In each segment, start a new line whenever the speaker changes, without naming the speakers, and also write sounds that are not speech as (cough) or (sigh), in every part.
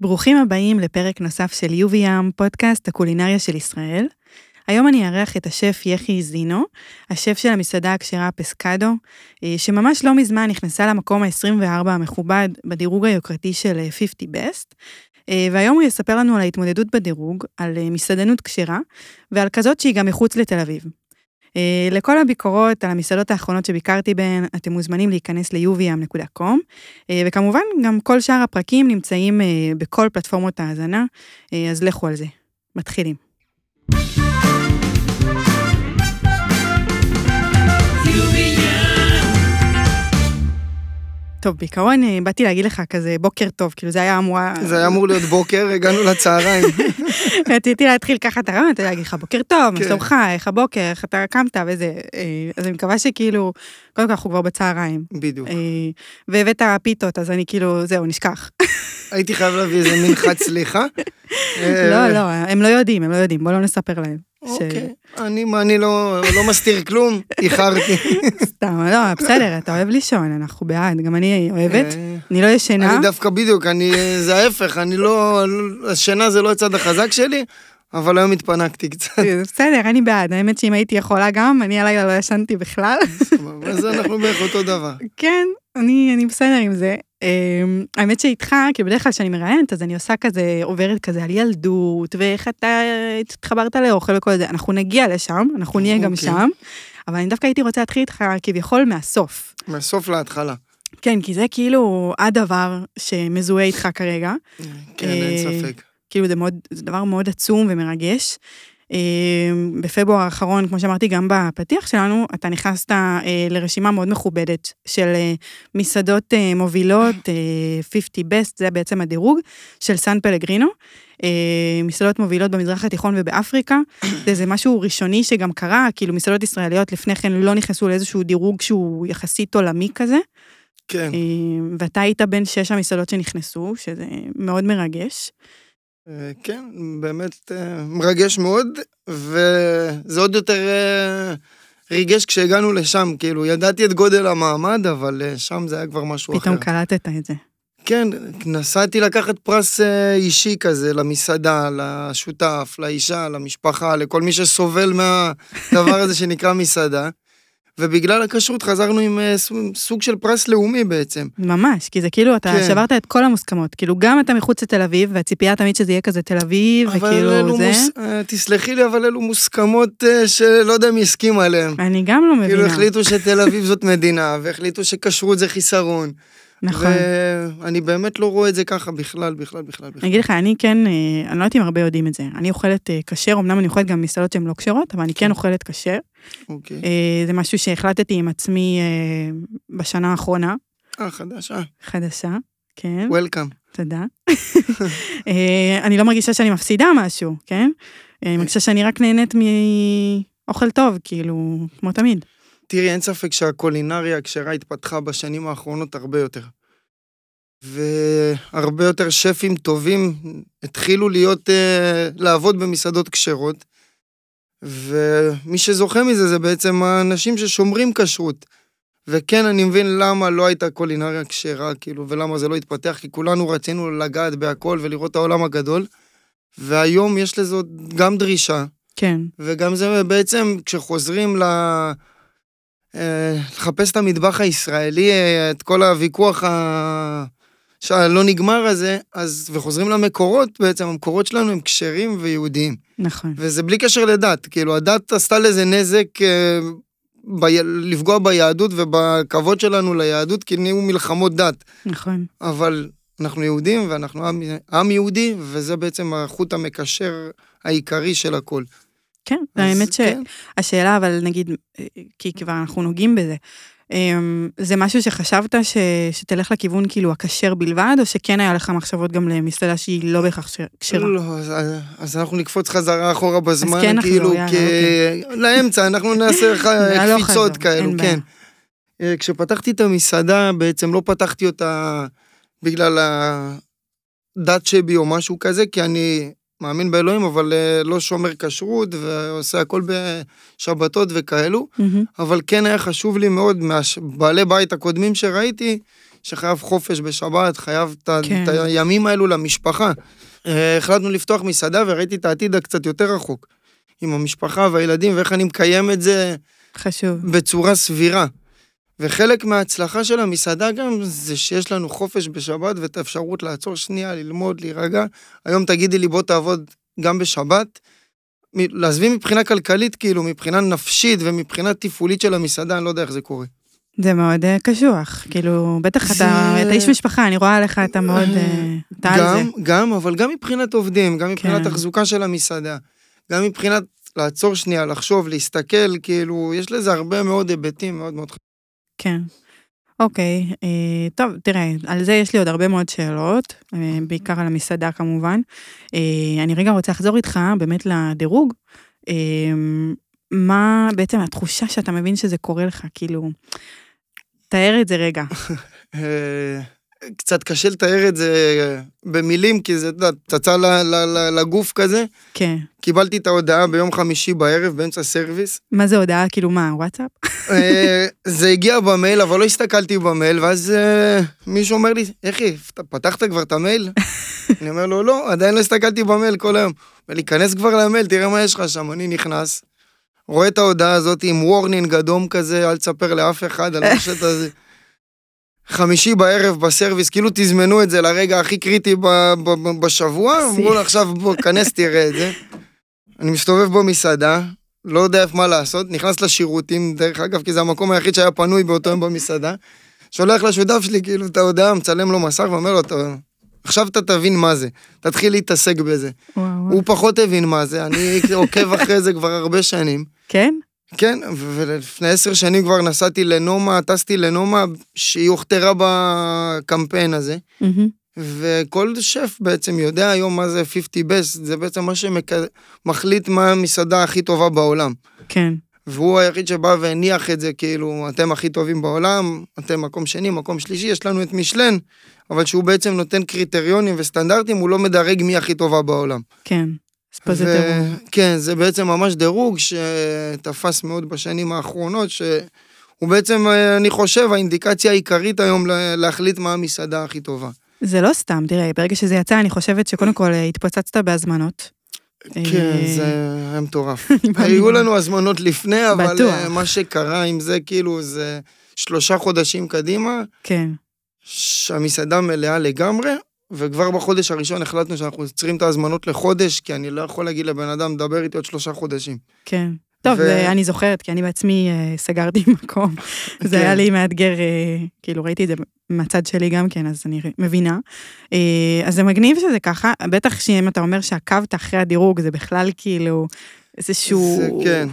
ברוכים הבאים לפרק נוסף של יובי ים, פודקאסט הקולינריה של ישראל. היום אני אארח את השף יחי זינו, השף של המסעדה הכשרה פסקדו, אה, שממש לא מזמן נכנסה למקום ה-24 המכובד בדירוג היוקרתי של 50 אה, Best, אה, והיום הוא יספר לנו על ההתמודדות בדירוג, על מסעדנות כשרה, ועל כזאת שהיא גם מחוץ לתל אביב. לכל הביקורות על המסעדות האחרונות שביקרתי בהן, אתם מוזמנים להיכנס ל-uvm.com, וכמובן, גם כל שאר הפרקים נמצאים בכל פלטפורמות ההאזנה, אז לכו על זה. מתחילים. טוב, בעיקרון אה, באתי להגיד לך כזה בוקר טוב, כאילו זה היה אמור...
זה היה אמור להיות בוקר, הגענו לצהריים. (laughs)
רציתי להתחיל ככה את הרעיון, אתה יודע, להגיד לך בוקר טוב, מה כן. שלומך, איך הבוקר, איך אתה קמת וזה. אה, אז אני מקווה שכאילו, קודם כל אנחנו כבר בצהריים.
בדיוק. אה,
והבאת פיתות, אז אני כאילו, זהו, נשכח. (laughs)
הייתי חייב להביא איזה חד סליחה.
לא, לא, הם לא יודעים, הם לא יודעים, בוא לא נספר להם.
אוקיי, אני, לא, לא מסתיר כלום, איחרתי.
סתם, לא, בסדר, אתה אוהב לישון, אנחנו בעד, גם אני אוהבת, אה, אני לא ישנה.
אני דווקא בדיוק, זה ההפך, אני לא, השינה זה לא הצד החזק שלי. אבל היום התפנקתי קצת.
בסדר, אני בעד. האמת שאם הייתי יכולה גם, אני הלילה לא ישנתי בכלל.
אז אנחנו בערך אותו דבר.
כן, אני בסדר עם זה. אמ, האמת שאיתך, כי בדרך כלל כשאני מראיינת, אז אני עושה כזה, עוברת כזה על ילדות, ואיך אתה התחברת לאוכל וכל זה. אנחנו נגיע לשם, אנחנו נהיה גם אוקיי. שם, אבל אני דווקא הייתי רוצה להתחיל איתך כביכול מהסוף.
מהסוף להתחלה.
כן, כי זה כאילו הדבר שמזוהה איתך כרגע.
כן, אין אה, ספק.
כאילו זה, מאוד, זה דבר מאוד עצום ומרגש. אמ, בפברואר האחרון, כמו שאמרתי גם בפתיח שלנו, אתה נכנסת אה, לרשימה מאוד מכובדת של אה, מסעדות אה, מובילות, 50 best, זה בעצם הדירוג, של סן פלגרינו. מסעדות מובילות במזרח התיכון ובאפריקה. (coughs) זה משהו ראשוני שגם קרה, כאילו מסעדות ישראליות לפני כן לא נכנסו לאיזשהו דירוג שהוא יחסית עולמי כזה.
כן.
ואתה היית בין שש המסעדות שנכנסו, שזה מאוד מרגש.
אה, כן, באמת אה, מרגש מאוד, וזה עוד יותר אה, ריגש כשהגענו לשם, כאילו, ידעתי את גודל המעמד, אבל שם זה היה כבר משהו
פתאום
אחר.
פתאום קלטת את זה.
כן, נסעתי לקחת פרס אישי כזה למסעדה, לשותף, לאישה, למשפחה, לכל מי שסובל מהדבר הזה שנקרא מסעדה. ובגלל הכשרות חזרנו עם אה, סוג של פרס לאומי בעצם.
ממש, כי זה כאילו, אתה כן. שברת את כל המוסכמות. כאילו, גם אתה מחוץ לתל אביב, והציפייה תמיד שזה יהיה כזה תל אביב, וכאילו זה. מוס...
אה, תסלחי לי, אבל אלו מוסכמות אה, שלא יודע מי הסכים עליהן.
אני גם לא מבינה.
כאילו, החליטו שתל אביב זאת מדינה, והחליטו שכשרות זה חיסרון.
נכון.
ואני באמת לא רואה את זה ככה בכלל, בכלל, בכלל.
אני אגיד לך, אני כן, אני לא יודעת אם הרבה יודעים את זה. אני אוכלת כשר, אמנם אני אוכלת גם מסעדות שהן לא כשרות, אבל אני כן, כן אוכלת כשר.
אוקיי.
אה, זה משהו שהחלטתי עם עצמי אה, בשנה האחרונה.
אה, חדשה.
חדשה, כן.
וולקאם.
תודה. (laughs) אה, אני לא מרגישה שאני מפסידה משהו, כן? אני מרגישה שאני רק נהנית מאוכל טוב, כאילו, כמו תמיד.
תראי, אין ספק שהקולינריה הכשרה התפתחה בשנים האחרונות הרבה יותר. והרבה יותר שפים טובים התחילו להיות, לעבוד במסעדות כשרות. ומי שזוכה מזה זה בעצם האנשים ששומרים כשרות. וכן, אני מבין למה לא הייתה קולינריה כשרה, כאילו, ולמה זה לא התפתח, כי כולנו רצינו לגעת בהכל ולראות את העולם הגדול. והיום יש לזה גם דרישה.
כן.
וגם זה בעצם, כשחוזרים ל... אה, לחפש את המטבח הישראלי, אה, את כל הוויכוח ה... שהלא נגמר הזה, אז, וחוזרים למקורות, בעצם המקורות שלנו הם כשרים ויהודיים.
נכון.
וזה בלי קשר לדת, כאילו הדת עשתה לזה נזק אה, ב... לפגוע ביהדות ובכבוד שלנו ליהדות, כי נהיו מלחמות דת.
נכון.
אבל אנחנו יהודים ואנחנו עם, עם יהודי, וזה בעצם החוט המקשר העיקרי של הכל.
כן, האמת כן. שהשאלה, אבל נגיד, אה, כי כבר אנחנו נוגעים בזה, אמ, זה משהו שחשבת ש, שתלך לכיוון כאילו הכשר בלבד, או שכן היה לך מחשבות גם למסעדה שהיא לא בהכרח כשרה?
לא, אז, אז אנחנו נקפוץ חזרה אחורה בזמן, כן, כאילו, לא, כ... אוקיי. לאמצע, אנחנו נעשה (laughs) לך קפיצות כאלו, כן. אה, כשפתחתי את המסעדה, בעצם לא פתחתי אותה בגלל הדת שבי או משהו כזה, כי אני מאמין באלוהים, אבל אה, לא שומר כשרות ועושה הכל בשבתות וכאלו. Mm-hmm. אבל כן היה חשוב לי מאוד, מהבעלי בית הקודמים שראיתי, שחייב חופש בשבת, חייב את
כן.
את הימים האלו למשפחה. אה, החלטנו לפתוח מסעדה וראיתי את העתיד הקצת יותר רחוק. עם המשפחה והילדים, ואיך אני מקיים את זה
חשוב.
בצורה סבירה. וחלק מההצלחה של המסעדה גם זה שיש לנו חופש בשבת ואת האפשרות לעצור שנייה, ללמוד, להירגע. היום תגידי לי בוא תעבוד גם בשבת. לעזבי מבחינה כלכלית, כאילו, מבחינה נפשית ומבחינה תפעולית של המסעדה, אני לא יודע איך זה קורה.
זה מאוד אה, קשוח, כאילו, בטח
זה-
אתה, אתה איש משפחה, אני רואה עליך, אתה מאוד, אה, אתה על זה.
גם, גם, אבל גם מבחינת עובדים, גם מבחינת
כן.
תחזוקה של המסעדה, גם מבחינת לעצור שנייה, לחשוב, להסתכל, כאילו, יש לזה הרבה מאוד היבטים מאוד מאוד חשובים.
כן. אוקיי, אה, טוב, תראה, על זה יש לי עוד הרבה מאוד שאלות, אה, בעיקר על המסעדה כמובן. אה, אני רגע רוצה לחזור איתך באמת לדירוג. אה, מה בעצם התחושה שאתה מבין שזה קורה לך, כאילו, תאר את זה רגע. (laughs)
קצת קשה לתאר את זה אה, במילים, כי זה, פצצה ל- לגוף כזה.
כן.
קיבלתי את ההודעה ביום חמישי בערב, באמצע service.
מה זה הודעה, כאילו מה, וואטסאפ?
אה, זה הגיע במייל, אבל לא הסתכלתי במייל, ואז אה, מישהו אומר לי, אתה פתחת כבר את המייל? (laughs) אני אומר לו, לא, עדיין לא הסתכלתי במייל כל היום. אומר לי, כנס כבר למייל, תראה מה יש לך שם. אני נכנס, רואה את ההודעה הזאת עם warning אדום כזה, אל תספר לאף אחד על (laughs) מה שאתה... חמישי בערב ב service, כאילו תזמנו את זה לרגע הכי קריטי ב- ב- ב- בשבוע. אמרו לו עכשיו בוא, כנס תראה את זה. אני מסתובב במסעדה, לא יודע מה לעשות, נכנס לשירותים, דרך אגב, כי זה המקום היחיד שהיה פנוי באותו יום במסעדה. שולח לשותף שלי כאילו את ההודעה, מצלם לו מסך ואומר לו, "אתה- עכשיו אתה תבין מה זה, תתחיל להתעסק בזה.
וואו.
הוא פחות הבין מה זה, אני עוקב אחרי זה כבר הרבה שנים.
כן?
כן, ולפני עשר שנים כבר נסעתי לנומה, טסתי לנומה, שהיא הוכתרה בקמפיין הזה.
מהמם.
וכל שף בעצם יודע היום מה זה 50 best, זה בעצם מה שמחליט מה המסעדה הכי טובה בעולם.
כן.
והוא היחיד שבא והניח את זה, כאילו, אתם הכי טובים בעולם, אתם מקום שני, מקום שלישי, יש לנו את משלן, אבל שהוא בעצם נותן קריטריונים וסטנדרטים, הוא לא מדרג מי הכי טובה בעולם.
כן. אז פה זה טירוף.
כן, זה בעצם ממש דירוג שתפס מאוד בשנים האחרונות, שהוא בעצם, אה, אני חושב, האינדיקציה העיקרית היום לה- להחליט מה המסעדה הכי טובה.
זה לא סתם, תראה, ברגע שזה יצא, אני חושבת שקודם כל אה, התפוצצת בהזמנות.
כן,
אה,
זה היה מטורף. (laughs) היו. לנו הזמנות לפני, אבל מה שקרה עם זה, כאילו, זה שלושה חודשים קדימה,
כן.
שהמסעדה מלאה לגמרי, וכבר בחודש הראשון החלטנו שאנחנו עוצרים את ההזמנות לחודש, כי אני לא יכול להגיד לבן אדם, דבר איתי עוד שלושה חודשים.
כן. טוב,
ו-
זה- אני זוכרת, כי אני בעצמי אה, סגרתי (laughs) מקום. זה
כן.
היה לי מאתגר, אה, כאילו ראיתי את זה מהצד שלי גם כן, אז אני מבינה. אה, אז זה מגניב שזה ככה, בטח שאם אתה אומר שעקבת אחרי הדירוג, זה בכלל כאילו איזשהו
זה, כן.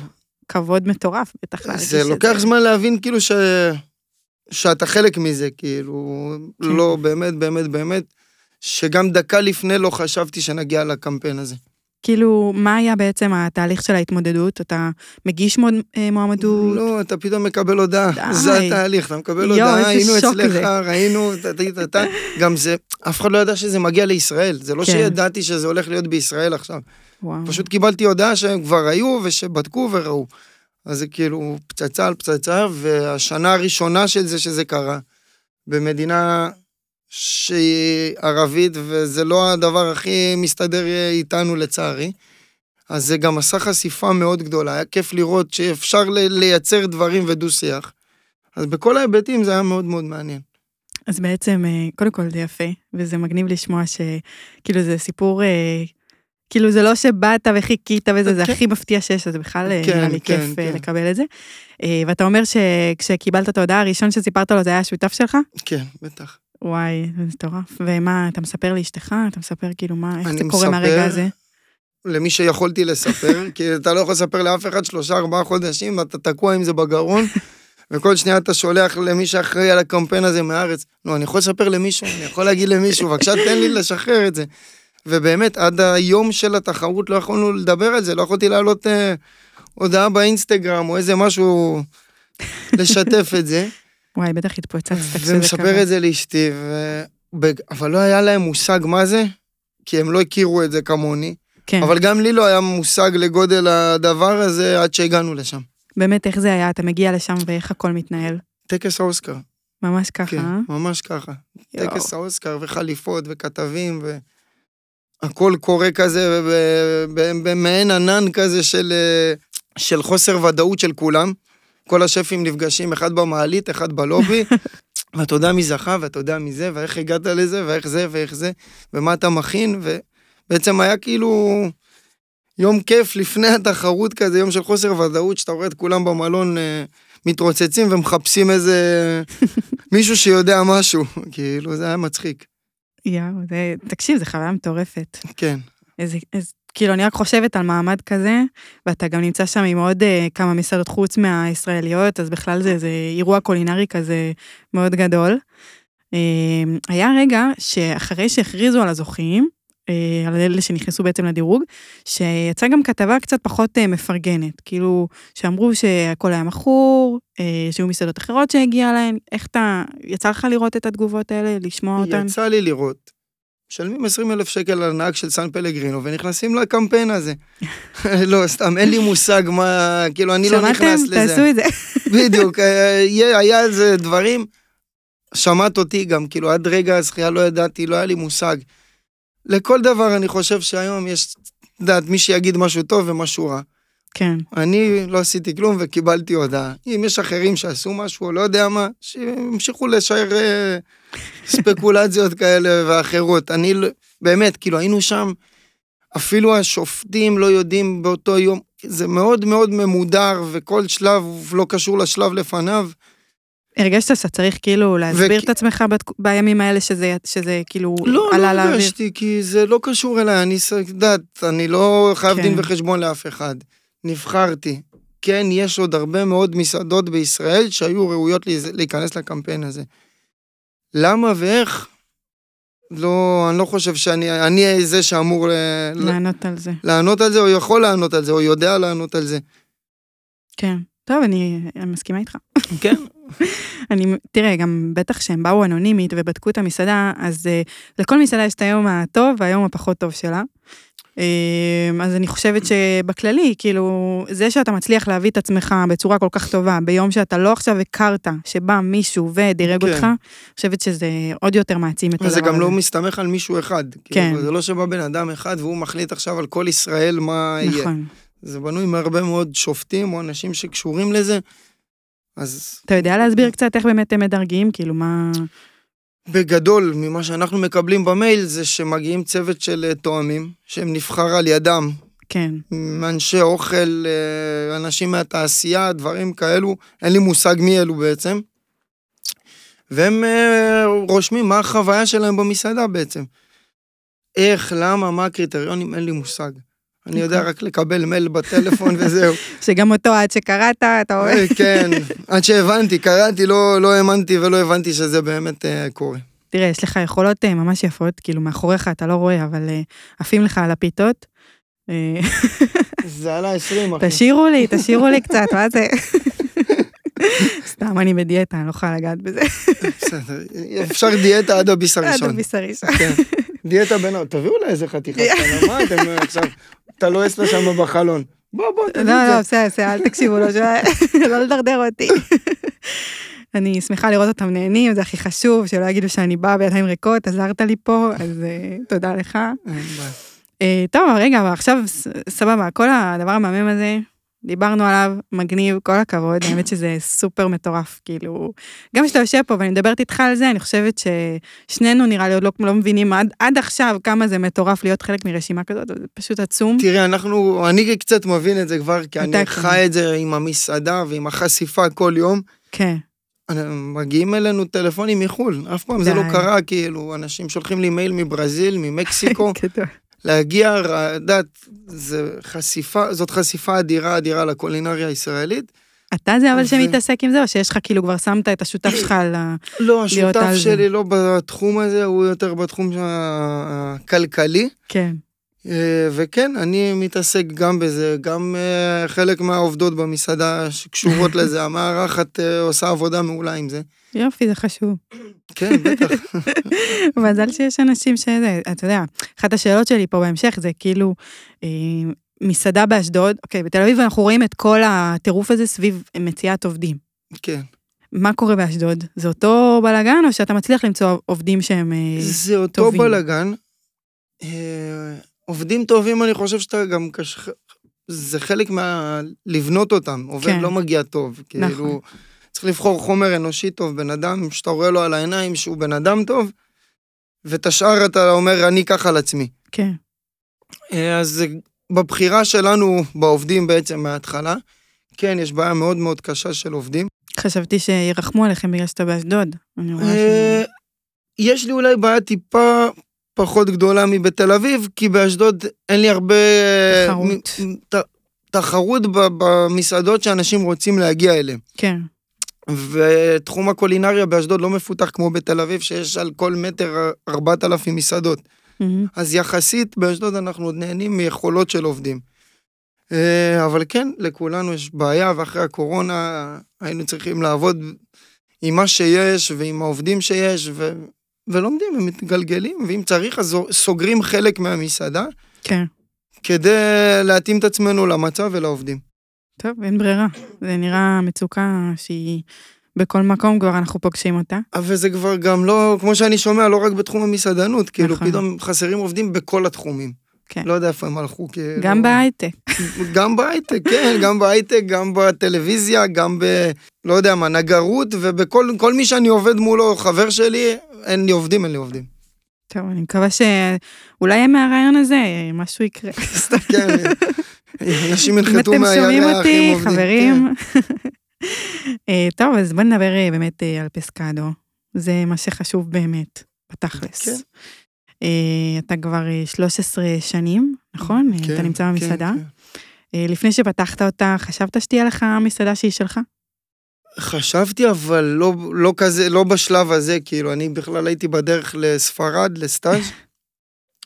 כבוד מטורף, בטח להרגיש
זה
את
לוקח זמן להבין, כאילו, ש... שאתה חלק מזה, כאילו,
כן.
לא, באמת, באמת, באמת, שגם דקה לפני לא חשבתי שנגיע לקמפיין הזה.
כאילו, מה היה בעצם התהליך של ההתמודדות? אתה מגיש מוד- אה, מועמדות?
לא, אתה פתאום מקבל הודעה,
די.
זה התהליך, אתה מקבל
יואו,
הודעה, היינו אצלך,
זה.
ראינו, אתה, גם זה, אף אחד לא ידע שזה מגיע לישראל, זה לא
כן.
שידעתי שזה הולך להיות בישראל עכשיו,
וואו.
פשוט קיבלתי הודעה שהם כבר היו ושבדקו וראו. אז זה כאילו פצצה על פצצה, והשנה הראשונה של זה שזה קרה, במדינה שהיא ערבית, וזה לא הדבר הכי מסתדר איתנו לצערי. אז זה גם עשה חשיפה מאוד גדולה, היה כיף לראות שאפשר לייצר דברים ודו-שיח. אז בכל ההיבטים זה היה מאוד מאוד מעניין.
אז בעצם, אה, קודם כל זה יפה, וזה מגניב לשמוע שכאילו זה סיפור, אה, כאילו זה לא שבאת וחיכית וזה, זה
כן.
הכי מפתיע שיש, אז בכלל אה,
כן,
נראה לי
כן,
כיף
כן.
לקבל את זה. ואתה אומר שכשקיבלת את ההודעה הראשון שסיפרת לו זה היה השותף שלך?
כן, בטח.
וואי, זה מטורף. ומה, אתה מספר לאשתך? אתה מספר כאילו מה, איך זה קורה מהרגע הזה?
למי שיכולתי לספר, (laughs) כי אתה לא יכול לספר לאף אחד שלושה, ארבעה חודשים, אתה תקוע עם זה בגרון, (laughs) וכל שנייה אתה שולח למי שאחראי על הקמפיין הזה מהארץ. לא, אני יכול לספר למישהו, אני יכול להגיד למישהו, בבקשה תן לי לשחרר את זה. ובאמת, עד היום של התחרות לא יכולנו לדבר על זה, לא יכולתי להעלות אה, הודעה באינסטגרם או איזה משהו, לשתף את זה.
וואי, בטח התפוצצת כשזה
ומספר
קרה.
את זה לאשתי, ו... אבל לא היה להם מושג מה זה, כי הם לא הכירו את זה כמוני.
כן,
אבל גם לי לא היה מושג לגודל הדבר הזה עד שהגענו לשם.
באמת איך זה היה? אתה מגיע לשם ואיך הכל מתנהל?
טקס האוסקר.
ממש ככה,
כן,
אה?
ממש ככה.
יואו.
טקס האוסקר וחליפות וכתבים והכל קורה כזה במעין ענן כזה של, אה, של חוסר ודאות של כולם. כל השפים נפגשים, אחד במעלית, אחד בלובי, (laughs) ואתה יודע מי זכה, ואתה יודע מי זה, ואיך הגעת לזה, ואיך זה, ואיך זה, ומה אתה מכין, ובעצם היה כאילו יום כיף לפני התחרות כזה, יום של חוסר ודאות, שאתה רואה את כולם במלון אה, מתרוצצים ומחפשים איזה (laughs) מישהו שיודע משהו, (laughs) כאילו, זה היה מצחיק.
יואו, תקשיב, זו חוויה מטורפת.
כן.
איזה, איזה, כאילו, אני רק חושבת על מעמד כזה, ואתה גם נמצא שם עם עוד אה, כמה מסעדות חוץ מהישראליות, אז בכלל זה איזה אירוע קולינרי כזה מאוד גדול. אה, היה רגע שאחרי שהכריזו על הזוכים, אה, על אלה שנכנסו בעצם לדירוג, שיצאה גם כתבה קצת פחות אה, מפרגנת, כאילו, שאמרו שהכל היה מכור, אה, שהיו מסעדות אחרות שהגיע להן, איך אתה, יצא לך לראות את התגובות האלה, לשמוע אותן?
יצא לי לראות. משלמים 20 אלף שקל על הנהג של סן פלגרינו ונכנסים לקמפיין הזה. (laughs) לא, סתם, אין לי מושג מה, כאילו, אני לא נכנס
שמעתם?
לזה.
תעשו את זה. (laughs)
בדיוק, אה, היה היה איזה דברים, שמעת אותי גם, כאילו, עד רגע הזכייה לא ידעתי, לא היה לי מושג. לכל דבר אני חושב שהיום יש, את יודעת, מי שיגיד משהו טוב ומשהו רע.
כן.
אני לא עשיתי כלום וקיבלתי הודעה. אם יש אחרים שעשו משהו, או לא יודע מה, שימשיכו לשער אה, ספקולציות (laughs) כאלה ואחרות. אני, לא- באמת, כאילו, היינו שם, אפילו השופטים לא יודעים באותו יום, זה מאוד מאוד ממודר, וכל שלב לא קשור לשלב לפניו.
הרגשת שאתה צריך כאילו להסביר
וכי-
את עצמך בתק- בימים האלה שזה, שזה כאילו
לא,
עלה
לא
לאוויר?
הרגשתי, כי זה לא קשור אליי, אני יודעת, אני לא חייב
כן.
דין וחשבון לאף אחד. נבחרתי. כן, יש עוד הרבה מאוד מסעדות בישראל שהיו ראויות להיכנס לקמפיין הזה. למה ואיך? לא, אני לא חושב שאני אני זה שאמור ל,
לענות על זה.
לענות על זה, או יכול לענות על זה, או יודע לענות על זה.
כן. טוב, אני, אני מסכימה איתך.
כן. (laughs)
אני, תראה, גם בטח שהם באו אנונימית ובדקו את המסעדה, אז uh, לכל מסעדה יש את היום הטוב והיום הפחות טוב שלה. Um, אז אני חושבת שבכללי, כאילו, זה שאתה מצליח להביא את עצמך בצורה כל כך טובה, ביום שאתה לא עכשיו הכרת, שבא מישהו ודירג
כן.
אותך, אני חושבת שזה עוד יותר מעצים את הדבר הזה.
וזה גם לא מסתמך על מישהו אחד.
כן.
כאילו, זה לא שבא בן אדם אחד והוא מחליט עכשיו על כל ישראל מה יהיה.
נכון.
זה בנוי מהרבה מאוד שופטים או אנשים שקשורים לזה. אז
אתה יודע להסביר קצת איך באמת הם מדרגים? כאילו, מה...
בגדול, ממה שאנחנו מקבלים במייל, זה שמגיעים צוות של אה, תואמים, שהם נבחר על ידם,
כן.
אנשי אוכל, אה, אנשים מהתעשייה, דברים כאלו, אין לי מושג מי אלו בעצם. והם אה, רושמים מה החוויה שלהם במסעדה בעצם. איך, למה, מה הקריטריונים, אין לי מושג. אני יודע רק לקבל מייל בטלפון (laughs) וזהו.
שגם אותו עד שקראת, אתה.
אה, כן, (laughs) עד שהבנתי, קראתי, לא, לא האמנתי ולא הבנתי שזה באמת אה, קורה.
תראה, יש לך יכולות אה, ממש יפות, כאילו מאחוריך אתה לא רואה, אבל אה, עפים לך על הפיתות. (laughs)
זה עלה 20, אחי.
תשאירו לי, תשאירו לי קצת, מה זה? סתם, אני בדיאטה, אני לא יכולה לגעת בזה.
בסדר, אפשר דיאטה עד הביס
עד
הראשון.
הביס הראשון.
כן. דיאטה בין... תביאו לה איזה חתיכה קטנה, מה אתם עכשיו... אתה לועס לה שם בחלון. בוא, בוא,
לא,
את
לא,
זה.
בסדר, בסדר, אל תקשיבו לו, (laughs) לא לדרדר אותי. (laughs) אני שמחה לראות אותם נהנים, זה הכי חשוב, שלא יגידו שאני באה בידיים ריקות, עזרת לי פה, אז אה, תודה לך. אה, טוב, רגע, אבל עכשיו, סבבה, כל הדבר המהמם הזה, דיברנו עליו, מגניב, כל הכבוד, (coughs) האמת שזה סופר מטורף, כאילו, גם כשאתה יושב פה ואני מדברת איתך על זה, אני חושבת ששנינו נראה לי עוד לא, לא מבינים עד, עד עכשיו כמה זה מטורף להיות חלק מרשימה כזאת, זה פשוט עצום.
תראה, אנחנו... אני קצת מבין את זה כבר, כי אני חי את זה עם המסעדה ועם החשיפה כל יום.
כן,
מגיעים אלינו טלפונים מחו"ל, אף פעם זה לא
די.
קרה, כאילו, אנשים שולחים לי מייל מברזיל, (laughs) ממקסיקו. להגיע, יודעת, חשיפה, זאת חשיפה אדירה אדירה לקולינריה הישראלית.
אתה זה אבל
ו-
שמתעסק עם זה, או שיש לך כאילו כבר שמת את השותף שלך על ה...
לא, השותף
זה.
שלי לא בתחום הזה, הוא יותר בתחום הכלכלי.
כן,
אה, וכן, אני מתעסק גם בזה, גם אה, חלק מהעובדות במסעדה שקשורות (laughs) לזה, המארחת אה, עושה עבודה מעולה עם זה.
יופי, זה חשוב.
כן, בטח. (laughs)
מזל שיש אנשים שזה, אתה יודע, אחת השאלות שלי פה בהמשך זה כאילו, אה, מסעדה באשדוד, אוקיי, בתל אביב אנחנו רואים את כל הטירוף הזה סביב מציאת עובדים.
כן.
מה קורה באשדוד? זה אותו בלאגן, או שאתה מצליח למצוא עובדים שהם אה,
זה אותו
טובים.
בלאגן. אה, עובדים טובים, אני חושב שאתה גם קש... זה חלק מה... לבנות אותם. עובד
כן.
לא מגיע טוב.
נכון.
כאילו, צריך לבחור חומר אנושי טוב, בן אדם שאתה רואה לו על העיניים שהוא בן אדם טוב, ואת השאר אתה אומר, אני אקח על עצמי.
כן,
אה, אז בבחירה שלנו בעובדים בעצם מההתחלה, כן, יש בעיה מאוד מאוד קשה של עובדים.
חשבתי שירחמו עליכם בגלל שאתה באשדוד. אני רואה ש...
אה, יש לי אולי בעיה טיפה פחות גדולה מבתל אביב, כי באשדוד אין לי הרבה...
תחרות.
תחרות במסעדות שאנשים רוצים להגיע אליהם.
כן,
ותחום הקולינריה באשדוד לא מפותח כמו בתל אביב, שיש על כל מטר 4,000 מסעדות.
מהמם.
אז יחסית באשדוד אנחנו עוד נהנים מיכולות של עובדים. אה, אבל כן, לכולנו יש בעיה, ואחרי הקורונה היינו צריכים לעבוד עם מה שיש ועם העובדים שיש, ו... ולומדים ומתגלגלים, ואם צריך אז סוגרים חלק מהמסעדה,
כן.
כדי להתאים את עצמנו למצב ולעובדים.
טוב, אין ברירה. זה נראה מצוקה שהיא בכל מקום, כבר אנחנו פוגשים אותה.
אבל זה כבר גם לא, כמו שאני שומע, לא רק בתחום המסעדנות, כאילו
נכון.
פתאום חסרים עובדים בכל התחומים.
כן.
לא יודע איפה הם הלכו, כאילו.
גם בהייטק.
גם בהייטק, כן, גם בהייטק, גם בטלוויזיה, גם ב... לא יודע מה, נגרות, ובכל כל מי שאני עובד מולו, חבר שלי, אין לי עובדים, אין לי עובדים.
טוב, אני מקווה שאולי מהרעיון הזה משהו יקרה.
כן, אנשים
אם
ינחתו
אתם
מהירח
שומעים
עם
אותי,
עובדים.
חברים. (laughs) אה, טוב, אז בוא נדבר אה, באמת אה, על פסקדו. זה מה שחשוב באמת, בתכלס.
כן.
אתה כבר אה, 13 שנים, נכון?
כן,
אתה נמצא
כן,
במסעדה.
כן.
אה, לפני שפתחת אותה, חשבת שתהיה לך מסעדה שהיא שלך?
חשבתי, אבל לא, לא כזה, לא בשלב הזה, כאילו, אני בכלל הייתי בדרך לספרד, לסטאז', (laughs)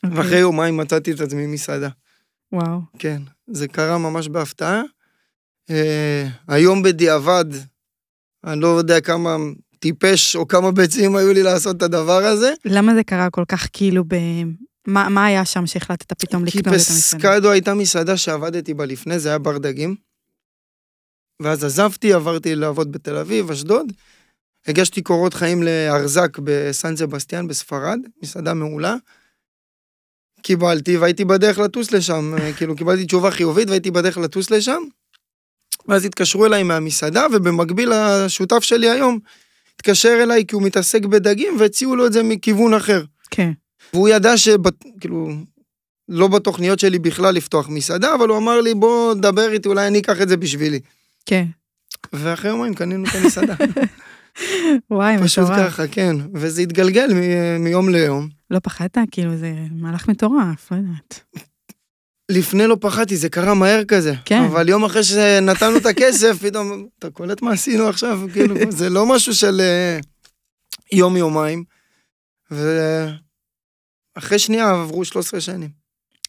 אוקיי.
ואחרי יומיים מצאתי את עצמי מסעדה.
וואו,
כן, זה קרה ממש בהפתעה. אה, היום בדיעבד, אני לא יודע כמה טיפש או כמה ביצים היו לי לעשות את הדבר הזה.
למה זה קרה כל כך כאילו ב... מה, מה היה שם שהחלטת פתאום
כי
לקנות את המסעדה?
פסקדו הייתה מסעדה שעבדתי בה לפני, זה היה בר דגים. ואז עזבתי, עברתי לעבוד בתל אביב, אשדוד. הגשתי קורות חיים לארזק בסן סבסטיאן בספרד, מסעדה מעולה. קיבלתי והייתי בדרך לטוס לשם, אה, כאילו קיבלתי תשובה חיובית והייתי בדרך לטוס לשם. ואז התקשרו אליי מהמסעדה, ובמקביל השותף שלי היום התקשר אליי כי הוא מתעסק בדגים והציעו לו את זה מכיוון אחר.
כן,
והוא ידע שכאילו, לא בתוכניות שלי בכלל לפתוח מסעדה, אבל הוא אמר לי, בוא דבר איתי, אולי אני אקח את זה בשבילי.
כן.
ואחרי יומיים קנינו את המסעדה. (laughs)
וואי,
פשוט
מטורף.
ככה, כן. וזה התגלגל מיום ליום.
לא פחדת? כאילו, זה מהלך מטורף, לא יודעת.
לפני לא פחדתי, זה קרה מהר כזה.
כן.
אבל יום אחרי שנתנו את הכסף, (laughs) פתאום, אתה קולט מה עשינו עכשיו? כאילו, זה לא משהו של אה, יום-יומיים. ואחרי שנייה עברו 13 שנים.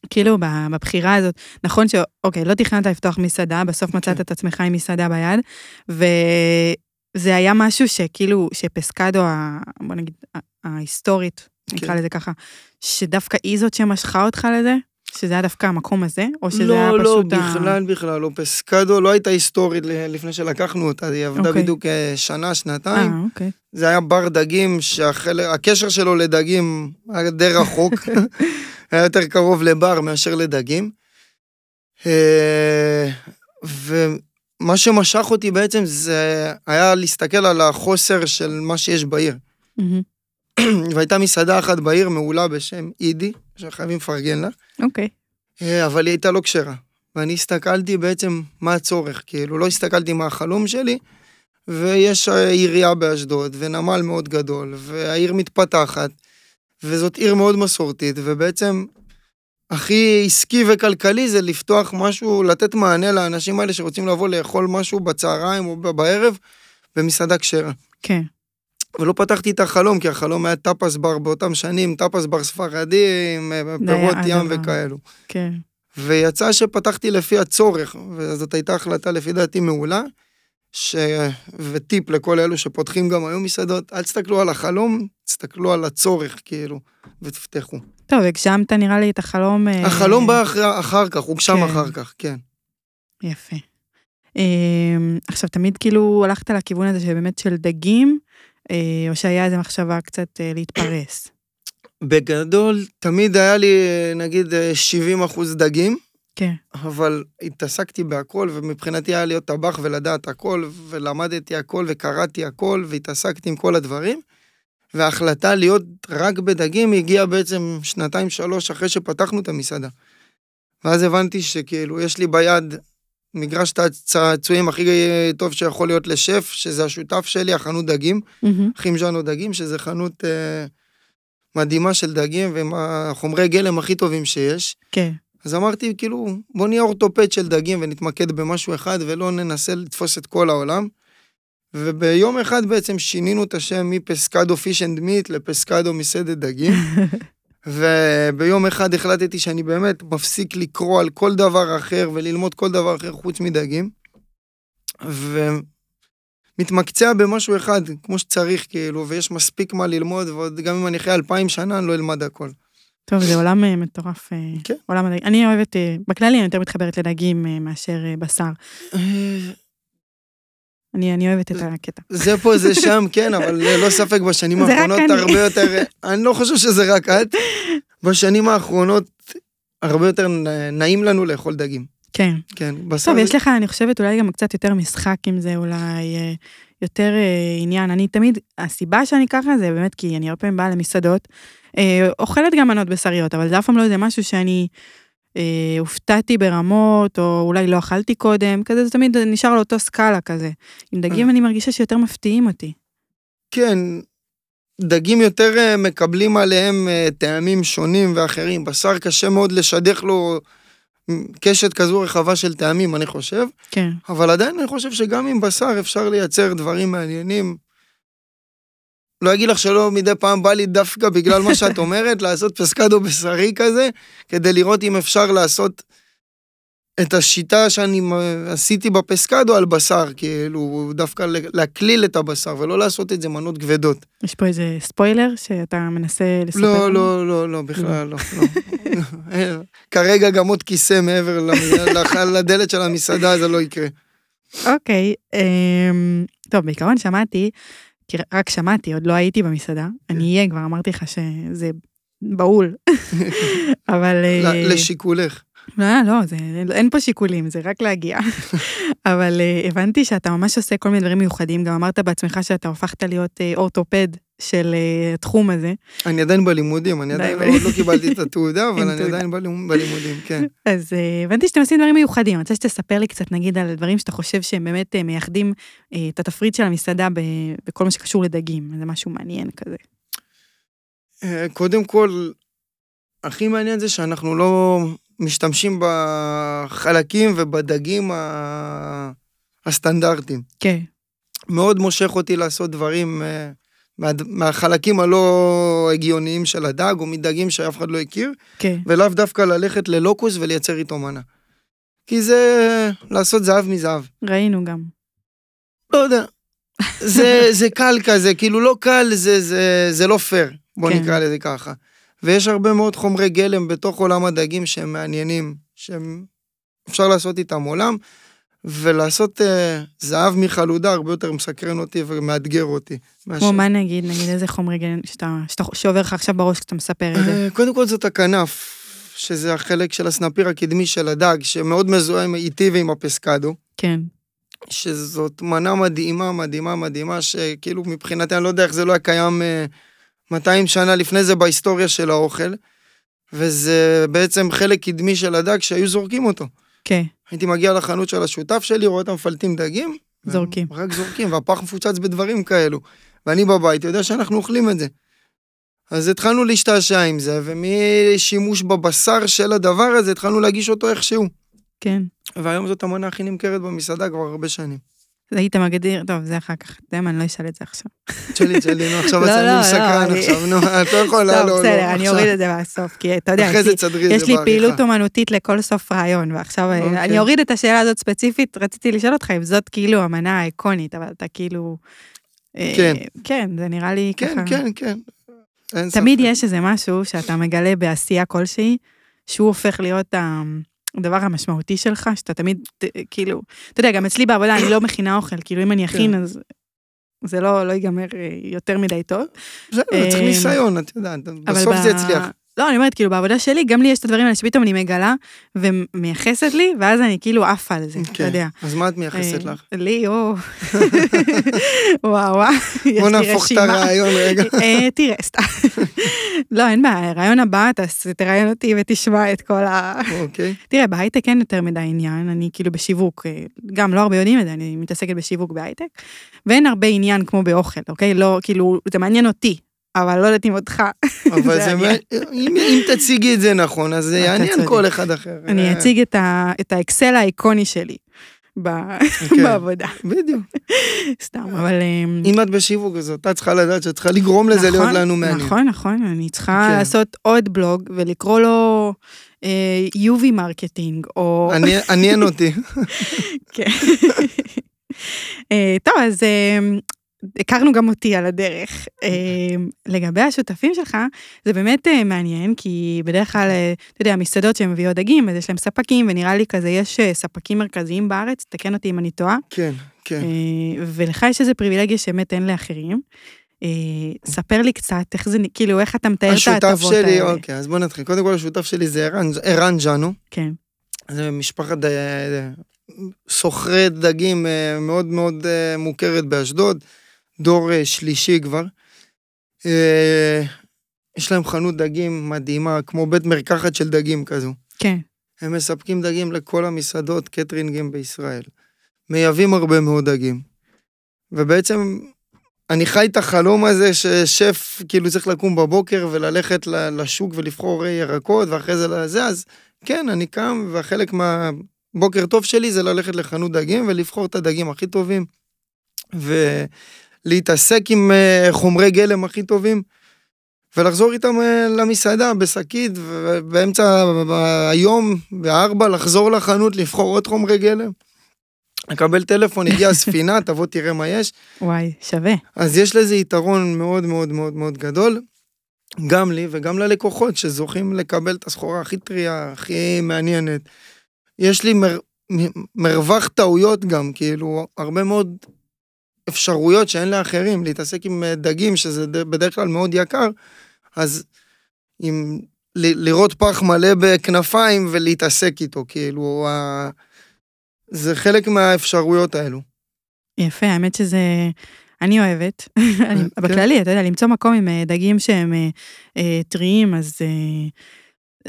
כאילו, בבחירה הזאת, נכון ש... אוקיי, לא תכננת לפתוח מסעדה, בסוף מצאת
כן.
את עצמך עם מסעדה ביד, וזה היה משהו שכאילו, שפסקדו, בוא נגיד, ההיסטורית, נקרא
כן.
לזה ככה, שדווקא היא זאת שמשכה אותך לזה? שזה היה דווקא המקום הזה? או שזה
לא,
היה
לא,
פשוט ה...
בכלל, בכלל, לא. פסקדו לא הייתה היסטורית לפני שלקחנו אותה, היא עבדה
אוקיי.
בדיוק אה, שנה, שנתיים.
אה, אוקיי.
זה היה בר דגים, שהקשר שלו לדגים היה די רחוק, (laughs) (laughs) היה יותר קרוב לבר מאשר לדגים. אה, ומה שמשך אותי בעצם זה היה להסתכל על החוסר של מה שיש בעיר.
מהמם. (clears throat)
והייתה מסעדה אחת בעיר מעולה בשם אידי, שחייבים לפרגן לה.
אוקיי.
אה, אבל היא הייתה לא כשרה. ואני הסתכלתי בעצם מה הצורך, כאילו לא הסתכלתי מה החלום שלי, ויש אה, עירייה באשדוד, ונמל מאוד גדול, והעיר מתפתחת, וזאת עיר מאוד מסורתית, ובעצם הכי עסקי וכלכלי זה לפתוח משהו, לתת מענה לאנשים האלה שרוצים לבוא לאכול משהו בצהריים או בערב, במסעדה כשרה.
כן.
ולא פתחתי את החלום, כי החלום היה טאפס בר באותם שנים, טאפס בר ספרדי, עם אה, פירות ים. וכאלו.
כן.
ויצא שפתחתי לפי הצורך, וזאת הייתה החלטה לפי דעתי מעולה, ש... וטיפ לכל אלו שפותחים גם היום מסעדות, אל תסתכלו על החלום, תסתכלו על הצורך, כאילו, ותפתחו.
טוב, הגשמת נראה לי את החלום... אה,
החלום בא אחר, אחר כך, הוגשם
כן.
אחר כך, כן.
יפה. אמ, עכשיו, תמיד כאילו הלכת לכיוון הזה שבאמת של דגים, אה, או שהיה איזו מחשבה קצת אה, להתפרס?
בגדול, תמיד היה לי, נגיד, אה, 70 אחוז דגים,
כן.
אבל התעסקתי בהכל, ומבחינתי היה להיות טבח ולדעת הכל, ולמדתי הכל, וקראתי הכל, והתעסקתי עם כל הדברים. וההחלטה להיות רק בדגים הגיעה בעצם שנתיים, שלוש אחרי שפתחנו את המסעדה. ואז הבנתי שכאילו, יש לי ביד מגרש הצעצועים הכי טוב שיכול להיות לשף, שזה השותף שלי, החנות דגים,
מהמם.
חימז'אנו דגים, שזה חנות אה, מדהימה של דגים, ועם החומרי גלם הכי טובים שיש.
כן.
אז אמרתי, כאילו, בוא נהיה אורתופד של דגים ונתמקד במשהו אחד ולא ננסה לתפוס את כל העולם. וביום אחד בעצם שינינו את השם מפסקדו fish and meat לפסקדו מסעדת דגים. (laughs) וביום אחד החלטתי שאני באמת מפסיק לקרוא על כל דבר אחר וללמוד כל דבר אחר חוץ מדגים. ומתמקצע במשהו אחד, כמו שצריך, כאילו, ויש מספיק מה ללמוד, ועוד גם אם אני אחרי אלפיים שנה, אני לא אלמד הכל.
טוב, זה עולם אה, מטורף. אה,
כן.
עולם הדגים. אני אוהבת, אה, בכללי אני יותר מתחברת לדגים מאשר בשר. אני אני אוהבת את הקטע.
זה פה, זה שם, (laughs) כן, אבל ללא ספק בשנים האחרונות
אני.
הרבה יותר... אני לא חושב שזה רק את. בשנים האחרונות הרבה יותר נעים לנו לאכול דגים.
כן.
כן, בשר...
טוב, יש לך, אני חושבת, אולי גם קצת יותר משחק עם זה, אולי אה, יותר אה, עניין. אני תמיד, הסיבה שאני ככה זה באמת כי אני הרבה פעמים באה למסעדות, אה, אוכלת גם מנות בשריות, אבל זה אף פעם לא איזה משהו שאני אה, הופתעתי ברמות, או אולי לא אכלתי קודם, כזה זה תמיד נשאר לאותו סקאלה כזה. עם דגים
אה.
אני מרגישה שיותר מפתיעים אותי.
כן, דגים יותר אה, מקבלים עליהם אה, טעמים שונים ואחרים. בשר קשה מאוד לשדך לו קשת כזו רחבה של טעמים, אני חושב.
כן.
אבל עדיין אני חושב שגם עם בשר אפשר לייצר דברים מעניינים. לא אגיד לך שלא מדי פעם בא לי דווקא בגלל מה שאת אומרת, (laughs) לעשות פסקדו בשרי כזה, כדי לראות אם אפשר לעשות את השיטה שאני עשיתי בפסקדו על בשר, כאילו, דווקא להקליל את הבשר, ולא לעשות את זה מנות כבדות.
יש פה איזה ספוילר שאתה מנסה לספר?
לא? לא, לא, לא, בכלל לא. לא. (laughs) כרגע גם עוד כיסא מעבר לדלת של המסעדה, זה לא יקרה.
אוקיי, אמ, טוב, בעיקרון שמעתי, כי רק שמעתי, עוד לא הייתי במסעדה, אני אהיה, כבר אמרתי לך שזה בהול, (laughs) אבל... אה,
לשיקולך.
לא, לא, זה, אין פה שיקולים, זה רק להגיע. (laughs) אבל אה, הבנתי שאתה ממש עושה כל מיני דברים מיוחדים, גם אמרת בעצמך שאתה הפכת להיות אה, אורתופד של אה, התחום הזה.
אני עדיין בלימודים, אני עדיין עוד לא קיבלתי את התעודה, (laughs) אבל אני. עדיין בלימ- בלימודים, כן.
אז אה, הבנתי שאתם עושים דברים מיוחדים, אני רוצה שתספר לי קצת נגיד על דברים שאתה חושב שהם באמת אה, מייחדים את התפריט של המסעדה בכל מה שקשור לדגים, זה משהו מעניין כזה.
קודם כל, הכי מעניין זה שאנחנו לא משתמשים בחלקים ובדגים הסטנדרטיים.
כן,
מאוד מושך אותי לעשות דברים מה- מהחלקים הלא הגיוניים של הדג, או מדגים שאף אחד לא הכיר,
כן,
ולאו דווקא ללכת ללוקוס ולייצר איתו מנה. כי זה לעשות זהב מזהב.
ראינו גם.
לא יודע. זה, (laughs) זה קל כזה, כאילו לא קל, זה, זה, זה לא פייר, בוא
כן.
כן. נקרא לזה ככה. ויש הרבה מאוד חומרי גלם בתוך עולם הדגים שהם מעניינים, שהם אפשר לעשות איתם עולם, ולעשות אה, זהב מחלודה הרבה יותר מסקרן אותי ומאתגר אותי.
כמו מה נגיד, נגיד איזה חומרי גלם שאתה, שאתה, שעובר לך עכשיו בראש כשאתה מספר את זה.
אה, קודם כל זאת הכנף, שזה החלק של הסנפיר הקדמי של הדג, שמאוד מזוהה איתי ועם הפסקדו.
כן,
שזאת מנה מדהימה, מדהימה, מדהימה, שכאילו מבחינתי, אני לא יודע איך זה לא היה קיים אה, 200 שנה לפני זה בהיסטוריה של האוכל, וזה בעצם חלק קדמי של הדג שהיו זורקים אותו.
כן,
הייתי מגיע לחנות של השותף שלי, רואה אותם מפלטים דגים.
זורקים.
רק זורקים, והפח מפוצץ בדברים כאלו. ואני בבית יודע שאנחנו אוכלים את זה. אז התחלנו להשתעשע עם זה, ומשימוש בבשר של הדבר הזה, התחלנו להגיש אותו איכשהו.
כן.
והיום זאת המנה הכי נמכרת במסעדה כבר הרבה שנים.
היית מגדיר, טוב, זה אחר כך, אתה יודע מה, אני לא אשאל את זה עכשיו.
שלי, שלי, נו, עכשיו (laughs)
לא,
יצא
לא,
לי סקרן
אני-
עכשיו, נו, את לא יכולה,
טוב,
לא, לא.
בסדר, אני
עכשיו.
אוריד את זה מהסוף, כי אתה יודע, יש לי-. פעילות אומנותית לכל סוף רעיון, ועכשיו אה,
אוקיי.
אני אוריד את השאלה הזאת ספציפית, רציתי לשאול אותך אם זאת כאילו המנה האיקונית, אבל אתה כאילו... אה,
כן.
כן, זה נראה לי
כן,
ככה.
כן, כן. אין
תמיד. יש איזה משהו שאתה מגלה בעשייה כלשהי, שהוא הופך להיות ה- הדבר המשמעותי שלך, שאתה תמיד, ת- כאילו, אתה יודע, גם אצלי בעבודה אני לא מכינה אוכל, כאילו אם אני אכין, אז זה לא לא ייגמר אה, יותר מדי טוב.
בסדר, צריך
אה,
ניסיון, את יודעת, בסוף זה יצליח.
לא, אני אומרת, כאילו, בעבודה שלי, גם לי יש את הדברים האלה שפתאום אני מגלה ומייחסת לי, ואז אני כאילו עפה על זה, אתה
כן.
יודע.
אז מה את מייחסת
אה,
לך?
לי, או... (laughs) וואו, וואו, יש
בוא
לי
נהפוך את
רשימה.
הרעיון רגע. (laughs)
אה, תראה, סתם. לא, אין בעיה, רעיון הבא, תראיין אותי ותשמע את כל ה...
אוקיי.
תראה, בהייטק אין יותר מדי עניין, אני כאילו בשיווק, אה, גם לא הרבה יודעים את זה, אני מתעסקת בשיווק בהייטק, ואין הרבה עניין כמו באוכל, אוקיי? לא, כאילו, זה מעניין אותי, אבל לא יודעת אם אותך.
אבל
זה
זה, אם אם תציגי את זה נכון, אז זה יעניין. כל אחד אחר.
אני
אה,
אציג את ה- את האקסל האיקוני שלי ב-
כן.
בעבודה,
בדיוק.
סתם, אבל... אה,
אם את בשיווק, אז אתה צריכה לדעת שאת צריכה לגרום לזה להיות
נכון,
לנו מעניין.
נכון, נכון, אני צריכה
כן.
לעשות עוד בלוג ולקרוא לו אה, UV marketing, או...
עניין- אותי. (laughs)
כן. (laughs) אה, טוב, אז אה, הכרנו גם אותי על הדרך. אה, לגבי השותפים שלך, זה באמת אה, מעניין, כי בדרך כלל, אה, אתה יודע, מסעדות שהן מביאות דגים, אז יש להם ספקים, ונראה לי כזה, יש אה, ספקים מרכזיים בארץ, תקן אותי אם אני טועה,
כן, כן.
ולך יש איזו פריבילגיה שבאמת אין לאחרים. ספר לי קצת, איך זה, כאילו, איך אתה מתאר את
השותף
ההטבות
שלי,
האלה.
אוקיי, אז בוא נתחיל. קודם כל, השותף שלי זה ערן- ג'אנו.
כן,
זה משפחת סוחרי דגים מאוד מאוד מוכרת באשדוד, דור אה, שלישי כבר. אה, יש להם חנות דגים מדהימה, כמו בית מרקחת של דגים כזו.
כן,
הם מספקים דגים לכל המסעדות קטרינגים בישראל. מייבאים הרבה מאוד דגים. ובעצם אני חי את החלום הזה ששף כאילו צריך לקום בבוקר וללכת לשוק ולבחור ירקות ואחרי זה לזה, אז כן, אני קם והחלק מהבוקר טוב שלי זה ללכת לחנות דגים ולבחור את הדגים הכי טובים ולהתעסק עם אה, חומרי גלם הכי טובים. ולחזור איתם אה, למסעדה בשקית, ובאמצע היום, בארבע, לחזור לחנות, לבחור עוד חומרי גלם. לקבל טלפון, הגיעה (laughs) הספינה, תבוא תראה מה יש.
וואי, שווה.
אז יש לזה יתרון מאוד מאוד מאוד מאוד גדול, גם לי וגם ללקוחות שזוכים לקבל את הסחורה הכי טריה, הכי מעניינת. יש לי מר, מ- מרווח טעויות גם, כאילו, הרבה מאוד אפשרויות שאין לאחרים, להתעסק עם אה, דגים, שזה בדרך כלל מאוד יקר, אז עם, ל, לראות פח מלא בכנפיים ולהתעסק איתו, כאילו, ה, זה חלק מהאפשרויות האלו.
יפה, האמת שזה... אני אוהבת. (laughs) אני-
כן.
בכללי, אתה יודע, למצוא מקום עם אה, דגים שהם אה, אה, טריים, אז אה,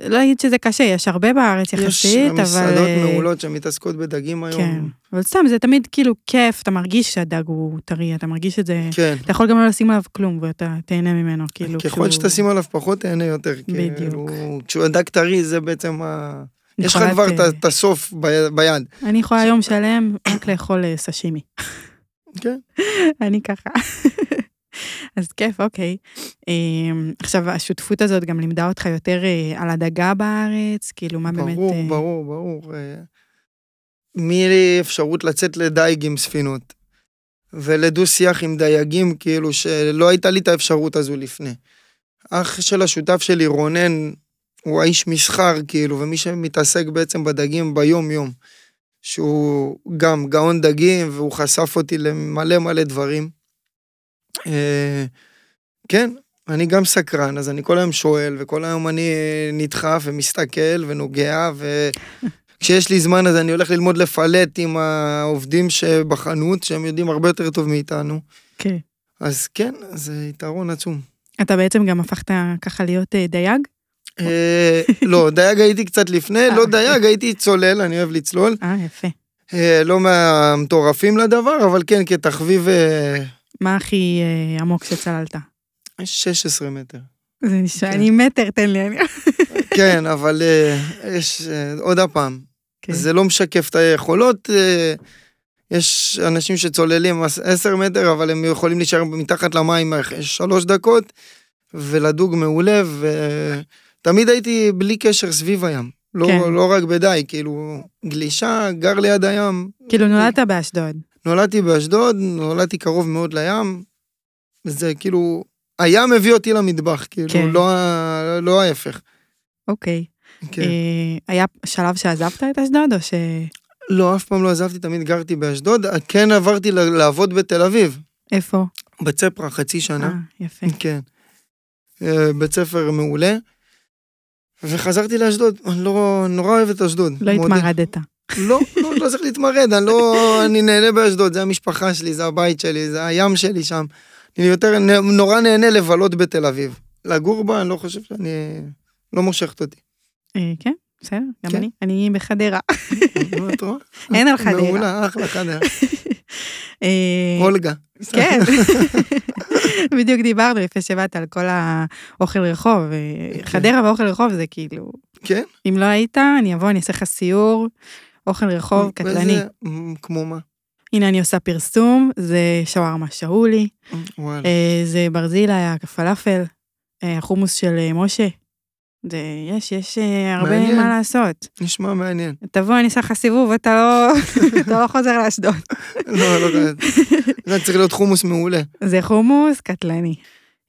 לא אגיד שזה קשה, יש הרבה בארץ יחסית,
יש
אבל...
מסעדות
אה,
מעולות שמתעסקות בדגים היום.
כן, אבל סתם, זה תמיד כאילו כיף, אתה מרגיש שהדג הוא טרי, אתה מרגיש את זה...
כן.
אתה יכול גם לא לשים עליו כלום, ואתה תהנה ממנו, כאילו...
ככל
כשהוא-
שתשים עליו פחות תהנה יותר.
בדיוק.
כאילו, כשהוא הדג טרי זה בעצם ה... יש לך כבר
את,
הסוף ביד.
אני יכולה יום שלם רק לאכול אה, סשימי.
כן. (laughs)
אני ככה. אז כיף, אוקיי. אמ, עכשיו, השותפות הזאת גם לימדה אותך יותר אה, על הדגה בארץ, כאילו, מה באמת...
ברור,
אה,
ברור, ברור. אה, מאפשרות לצאת לדייג עם ספינות, ולדו-שיח עם דייגים, כאילו שלא הייתה לי את האפשרות הזו לפני. אח של השותף שלי, רונן, הוא האיש מסחר, כאילו, ומי שמתעסק בעצם בדגים ביום-יום. שהוא גם גאון דגים, והוא חשף אותי למלא מלא דברים. אה, כן, אני גם סקרן, אז אני כל היום שואל, וכל היום אני נדחף ומסתכל ונוגע, וכשיש (laughs) לי זמן אז אני הולך ללמוד לפלט עם העובדים שבחנות, שהם יודעים הרבה יותר טוב מאיתנו.
כן.
אז כן, זה יתרון עצום.
אתה בעצם גם הפכת ככה להיות אה, דייג?
אה, לא, דייג הייתי קצת לפני, לא דייג, הייתי צולל, אני אוהב לצלול.
אה, יפה.
אה, לא מהמטורפים לדבר, אבל כן, כתחביב אה,
מה הכי אה, עמוק שצללת?
16 מטר.
זה נשמע,
כן.
אני מטר, תן לי, אני... (laughs)
כן, אבל אה, יש, אה, עוד הפעם,
כן.
זה לא משקף את היכולות. אה, יש אנשים שצוללים 10 מטר, אבל הם יכולים להישאר מתחת למים שלוש דקות, ולדוג מעולה, ותמיד הייתי בלי קשר סביב הים. לא,
כן.
לא רק בדי, כאילו, גלישה, גר ליד הים.
כאילו, נולדת באשדוד.
נולדתי באשדוד, נולדתי קרוב מאוד לים. זה כאילו, הים הביא אותי למטבח, כאילו,
כן.
לא, לא ההפך.
אוקיי.
כן.
אה, היה שלב שעזבת את אשדוד, או ש...
לא, אף פעם לא עזבתי, תמיד גרתי באשדוד. כן עברתי לעבוד בתל אביב,
איפה?
בצפרה, חצי שנה.
אה, יפה.
כן. אה, בית ספר מעולה. וחזרתי לאשדוד, אני לא, נורא אוהב את אשדוד.
לא. התמרדת.
לא, לא, לא צריך להתמרד, אני לא, אני נהנה באשדוד, זה המשפחה שלי, זה הבית שלי, זה הים שלי שם. אני יותר, נורא נהנה לבלות בתל אביב. לגור בה, אני לא חושב שאני, לא מושכת אותי.
אה, כן, בסדר, גם
כן.
אני. אני בחדרה.
רואה?
אין על חדרה.
מעולה, אחלה חדרה.
אה,
אולגה.
כן. בדיוק דיברנו לפני שבאת על כל האוכל רחוב. אה, חדרה ואוכל רחוב זה כאילו,
כן?
אם לא היית, אני אבוא, אני אעשה לך סיור. אוכל רחוב קטלני.
וזה, כמו מה?
הנה אני עושה פרסום, זה שווארמה שאולי,
וואלה.
אה, זה ברזילה, הפלאפל, אה, החומוס של אה, משה. זה, יש, יש הרבה
מעניין.
מה לעשות.
נשמע מעניין.
תבוא, אני אעשה לך סיבוב, אתה לא, (laughs) אתה לא חוזר לאשדוד.
לא, לא, לא. זה צריך להיות חומוס מעולה.
זה חומוס קטלני.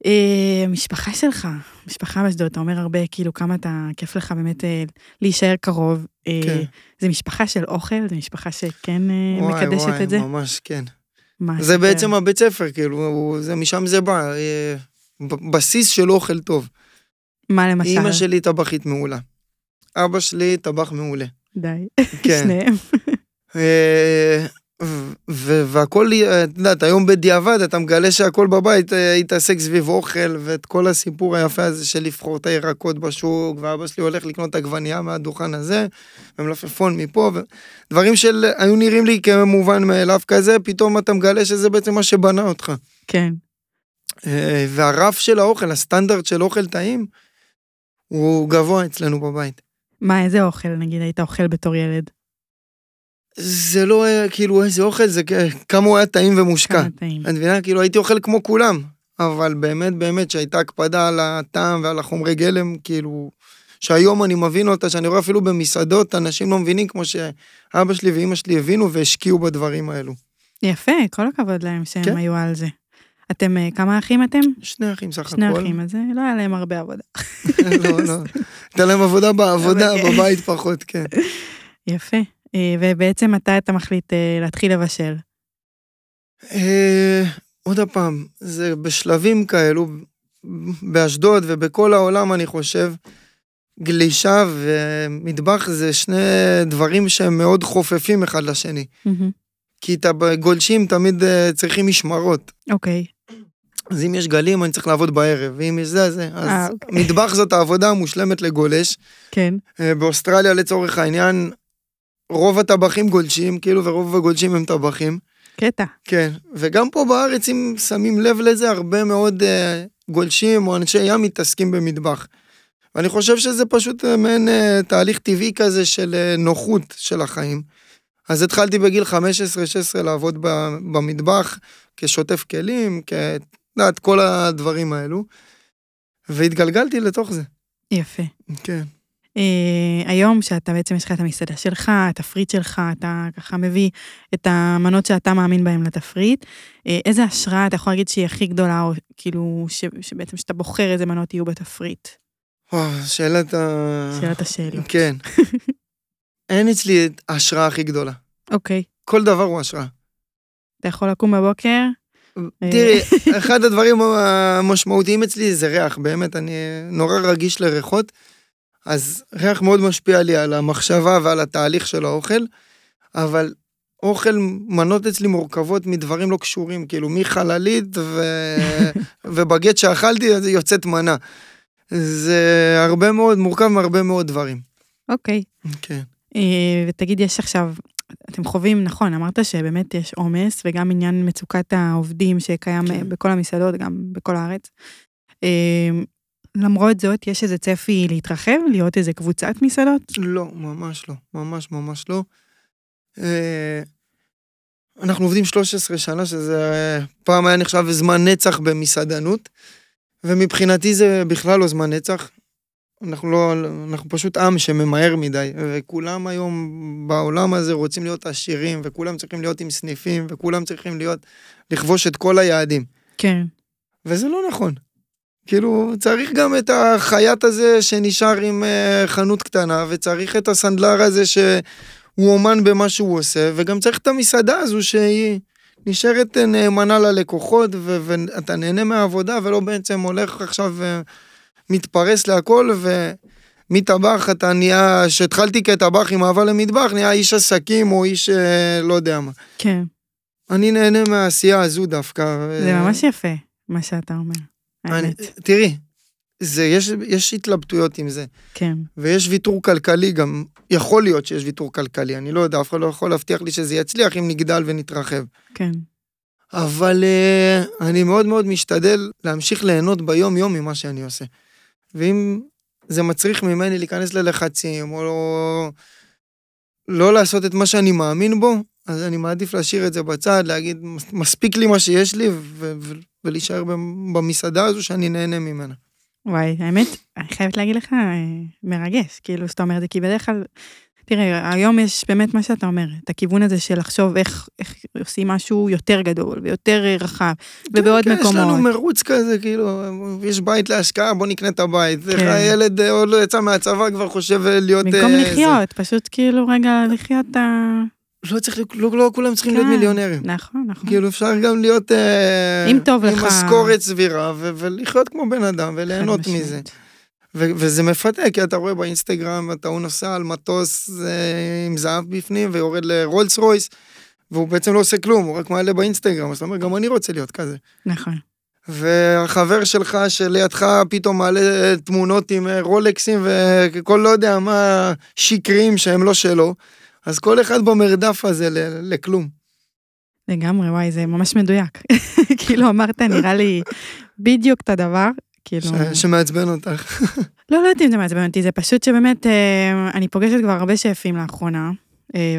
אה, משפחה שלך, משפחה באשדוד, אתה אומר הרבה, כאילו, כמה אתה, כיף לך באמת אה, להישאר קרוב. אה,
כן.
זה משפחה של אוכל? זה משפחה שכן אה,
וואי,
מקדשת
וואי,
את זה?
ממש, כן.
מה,
זה. בעצם הבית ספר, כאילו, הוא- זה משם זה בא. אה, בסיס של אוכל טוב.
מה למשל?
אימא שלי טבחית מעולה. אבא שלי טבח מעולה.
די,
כן. (laughs)
שניהם.
ו- והכל, את יודעת, היום בדיעבד אתה מגלה שהכל בבית אה, התעסק סביב אוכל, ואת כל הסיפור היפה הזה של לבחור את הירקות בשוק, ואבא שלי הולך לקנות את העגבנייה מהדוכן הזה, ומלפפון מפה, ודברים של היו נראים לי כמובן מאליו כזה, פתאום אתה מגלה שזה בעצם מה שבנה אותך.
כן.
אה, והרף של האוכל, הסטנדרט של אוכל טעים, הוא גבוה אצלנו בבית.
מה, איזה אוכל, נגיד, היית אוכל בתור ילד?
זה לא היה כאילו איזה אוכל, זה כמה הוא היה טעים ומושקע.
כמה טעים.
את מבינה? כאילו הייתי אוכל כמו כולם, אבל באמת באמת שהייתה הקפדה על הטעם ועל החומרי גלם, כאילו, שהיום אני מבין אותה, שאני רואה אפילו במסעדות, אנשים לא מבינים כמו שאבא שלי ואימא שלי הבינו והשקיעו בדברים האלו.
יפה, כל הכבוד להם שהם
כן.
היו על זה. אתם, אה, כמה אחים אתם?
שני אחים סך
שני
הכל.
אחים, אז אה, לא היה להם הרבה עבודה. (laughs)
לא, לא. הייתה להם עבודה בעבודה,
כן. (laughs)
בבית פחות, כן. (laughs)
יפה. אה, ובעצם מתי אתה מחליט אה, להתחיל לבשל?
אה, עוד פעם, זה בשלבים כאלו, באשדוד ובכל העולם, אני חושב, גלישה ומטבח זה שני דברים שהם מאוד חופפים אחד לשני. כי את הגולשים תמיד צריכים משמרות.
אוקיי,
אז אם יש גלים, אני צריך לעבוד בערב, ואם יש זה, זה. אז
אוקיי.
מטבח זאת העבודה המושלמת לגולש.
כן.
באוסטרליה, לצורך העניין, רוב הטבחים גולשים, כאילו, ורוב הגולשים הם טבחים.
קטע.
כן, וגם פה בארץ, אם שמים לב לזה, הרבה מאוד uh, גולשים או אנשי ים מתעסקים במטבח. ואני חושב שזה פשוט uh, מעין uh, תהליך טבעי כזה של uh, נוחות של החיים. אז התחלתי בגיל 15-16 לעבוד ב- במטבח כשוטף כלים, כ... את כל הדברים האלו, והתגלגלתי לתוך זה.
יפה.
כן.
אה, היום שאתה בעצם יש לך את המסעדה שלך, התפריט שלך, אתה ככה מביא את המנות שאתה מאמין בהן לתפריט. אה, איזה השראה אתה יכול להגיד שהיא הכי גדולה, או כאילו ש, שבעצם שאתה בוחר איזה מנות יהיו בתפריט?
וואו, שאלת ה...
שאלת השאלות.
כן. (laughs) אין אצלי את ההשראה הכי גדולה.
אוקיי.
כל דבר הוא השראה.
אתה יכול לקום בבוקר, אה.
תראי, (laughs) אחד הדברים המשמעותיים אצלי זה ריח, באמת, אני נורא רגיש לריחות, אז ריח מאוד משפיע לי על המחשבה ועל התהליך של האוכל, אבל אוכל, מנות אצלי מורכבות מדברים לא קשורים, כאילו מחללית ו... (laughs) ובגט שאכלתי, יוצאת מנה. זה הרבה מאוד, מורכב מהרבה מאוד דברים.
אוקיי.
כן.
אה, ותגיד, יש עכשיו, אתם חווים, נכון, אמרת שבאמת יש עומס, וגם עניין מצוקת העובדים שקיים
כן.
אה, בכל המסעדות, גם בכל הארץ. למרות זאת, יש איזה צפי להתרחב, להיות איזה קבוצת מסעדות?
לא, ממש לא, ממש ממש לא. אה, אנחנו עובדים 13 שנה, שזה פעם היה נחשב זמן נצח במסעדנות, ומבחינתי זה בכלל לא זמן נצח. אנחנו לא, אנחנו פשוט עם שממהר מדי, וכולם היום בעולם הזה רוצים להיות עשירים, וכולם צריכים להיות עם סניפים, וכולם צריכים להיות, לכבוש את כל היעדים.
כן.
וזה לא נכון. כאילו, צריך גם את החייט הזה שנשאר עם uh, חנות קטנה, וצריך את הסנדלר הזה שהוא אומן במה שהוא עושה, וגם צריך את המסעדה הזו שהיא נשארת נאמנה ללקוחות, ו- ואתה נהנה מהעבודה, ולא בעצם הולך עכשיו uh, מתפרס להכל, ומטבח אתה נהיה, שהתחלתי כטבח עם אהבה למטבח, נהיה איש עסקים או איש uh, לא יודע מה.
כן.
אני נהנה מהעשייה הזו דווקא.
זה ממש יפה, מה שאתה אומר.
אני. תראי, זה, יש, יש התלבטויות עם זה,
כן,
ויש ויתור כלכלי גם, יכול להיות שיש ויתור כלכלי, אני לא יודע, אף אחד לא יכול להבטיח לי שזה יצליח אם נגדל ונתרחב.
כן.
אבל uh, אני מאוד מאוד משתדל להמשיך ליהנות ביום-יום ממה שאני עושה. ואם זה מצריך ממני להיכנס ללחצים, או לא, לא לעשות את מה שאני מאמין בו, אז אני מעדיף להשאיר את זה בצד, להגיד, "מס- מספיק לי מה שיש לי, ו- ו- ולהישאר במ- במסעדה הזו שאני נהנה ממנה.
וואי, האמת, אני חייבת להגיד לך, אה, מרגש, כאילו, שאתה אומר את זה, כי בדרך כלל, תראה, היום יש באמת מה שאתה אומר, את הכיוון הזה של לחשוב איך, איך עושים משהו יותר גדול ויותר רחב, ובעוד
כן, יש לנו
מקומות.
מרוץ כזה, כאילו, יש בית להשקעה, בוא נקנה את הבית. איך
כן.
הילד אה, עוד לא יצא מהצבא, כבר חושב להיות...
במקום
אה,
לחיות, פשוט כאילו רגע לחיות את ה...
לא צריך, לא, לא כולם צריכים להיות
כן.
מיליונרים.
נכון, נכון.
כאילו, אפשר גם להיות... אה,
אם טוב לך.
עם משכורת סבירה, ו- ולחיות כמו בן אדם, וליהנות. מזה. ו- וזה מפתה, כי אתה רואה באינסטגרם, אתה הוא נוסע על מטוס אה, עם זהב בפנים, ויורד לרולס רויס, והוא בעצם לא עושה כלום, הוא רק מעלה באינסטגרם, אז אתה אומר, גם אני רוצה להיות כזה.
נכון.
והחבר שלך שלידך פתאום מעלה אה, תמונות עם אה, רולקסים וכל לא יודע מה שקריים שהם לא שלו, אז כל אחד במרדף הזה ל- לכלום.
לגמרי, וואי, זה ממש מדויק. (laughs) כאילו אמרת, נראה לי בדיוק את הדבר, כאילו...
ש- שמעצבן אותך.
לא, לא יודעת אם זה מעצבן אותי, זה פשוט שבאמת, אה, אני פוגשת כבר הרבה שפים לאחרונה,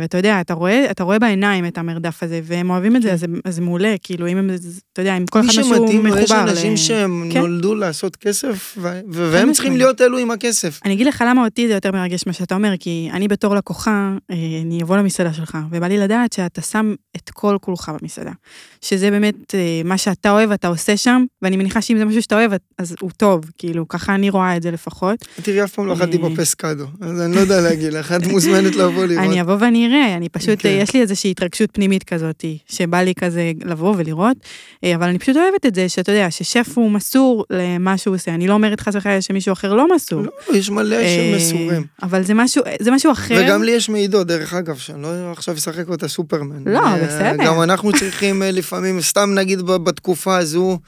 ואתה יודע, אתה רואה, אתה רואה בעיניים את המרדף הזה, והם אוהבים את זה, אז זה- אז זה מעולה, כאילו, אם הם, אתה יודע, אם כל
מי
אחד משהו
שמתאים לו, יש
מחובר.
אנשים שהם
כן.
נולדו לעשות כסף, והם צריכים. להיות אלו עם הכסף.
אני אגיד לך למה אותי זה יותר מרגש מה שאתה אומר, כי אני בתור לקוחה, אה, אני אבוא למסעדה שלך, ובא לי לדעת שאתה שם את כל כולך במסעדה. שזה באמת אה, מה שאתה אוהב, אתה עושה שם, ואני מניחה שאם זה משהו שאתה אוהב, אז הוא טוב, כאילו, ככה אני רואה את זה לפחות.
תראי, אף פעם לא אכלתי
אה.
בפסקדו, אז אני לא יודע להגיד לך, את מוזמנת לבוא לראות.
אני ואני אראה, אני פשוט,
כן.
יש לי איזושהי התרגשות פנימית כזאת, שבא לי כזה לבוא ולראות, אה, אבל אני פשוט אוהבת את זה, שאתה יודע, ששף הוא מסור למה שהוא עושה. אני לא אומרת חס וחלילה שמישהו אחר לא מסור.
לא, יש מלא
אה,
שמסורים.
אבל זה משהו, זה משהו אחר.
וגם לי יש מעידות, דרך אגב, שאני לא עכשיו אשחק אותה סופרמן.
לא,
אה,
בסדר.
גם אנחנו צריכים לפעמים, סתם נגיד בתקופה הזו,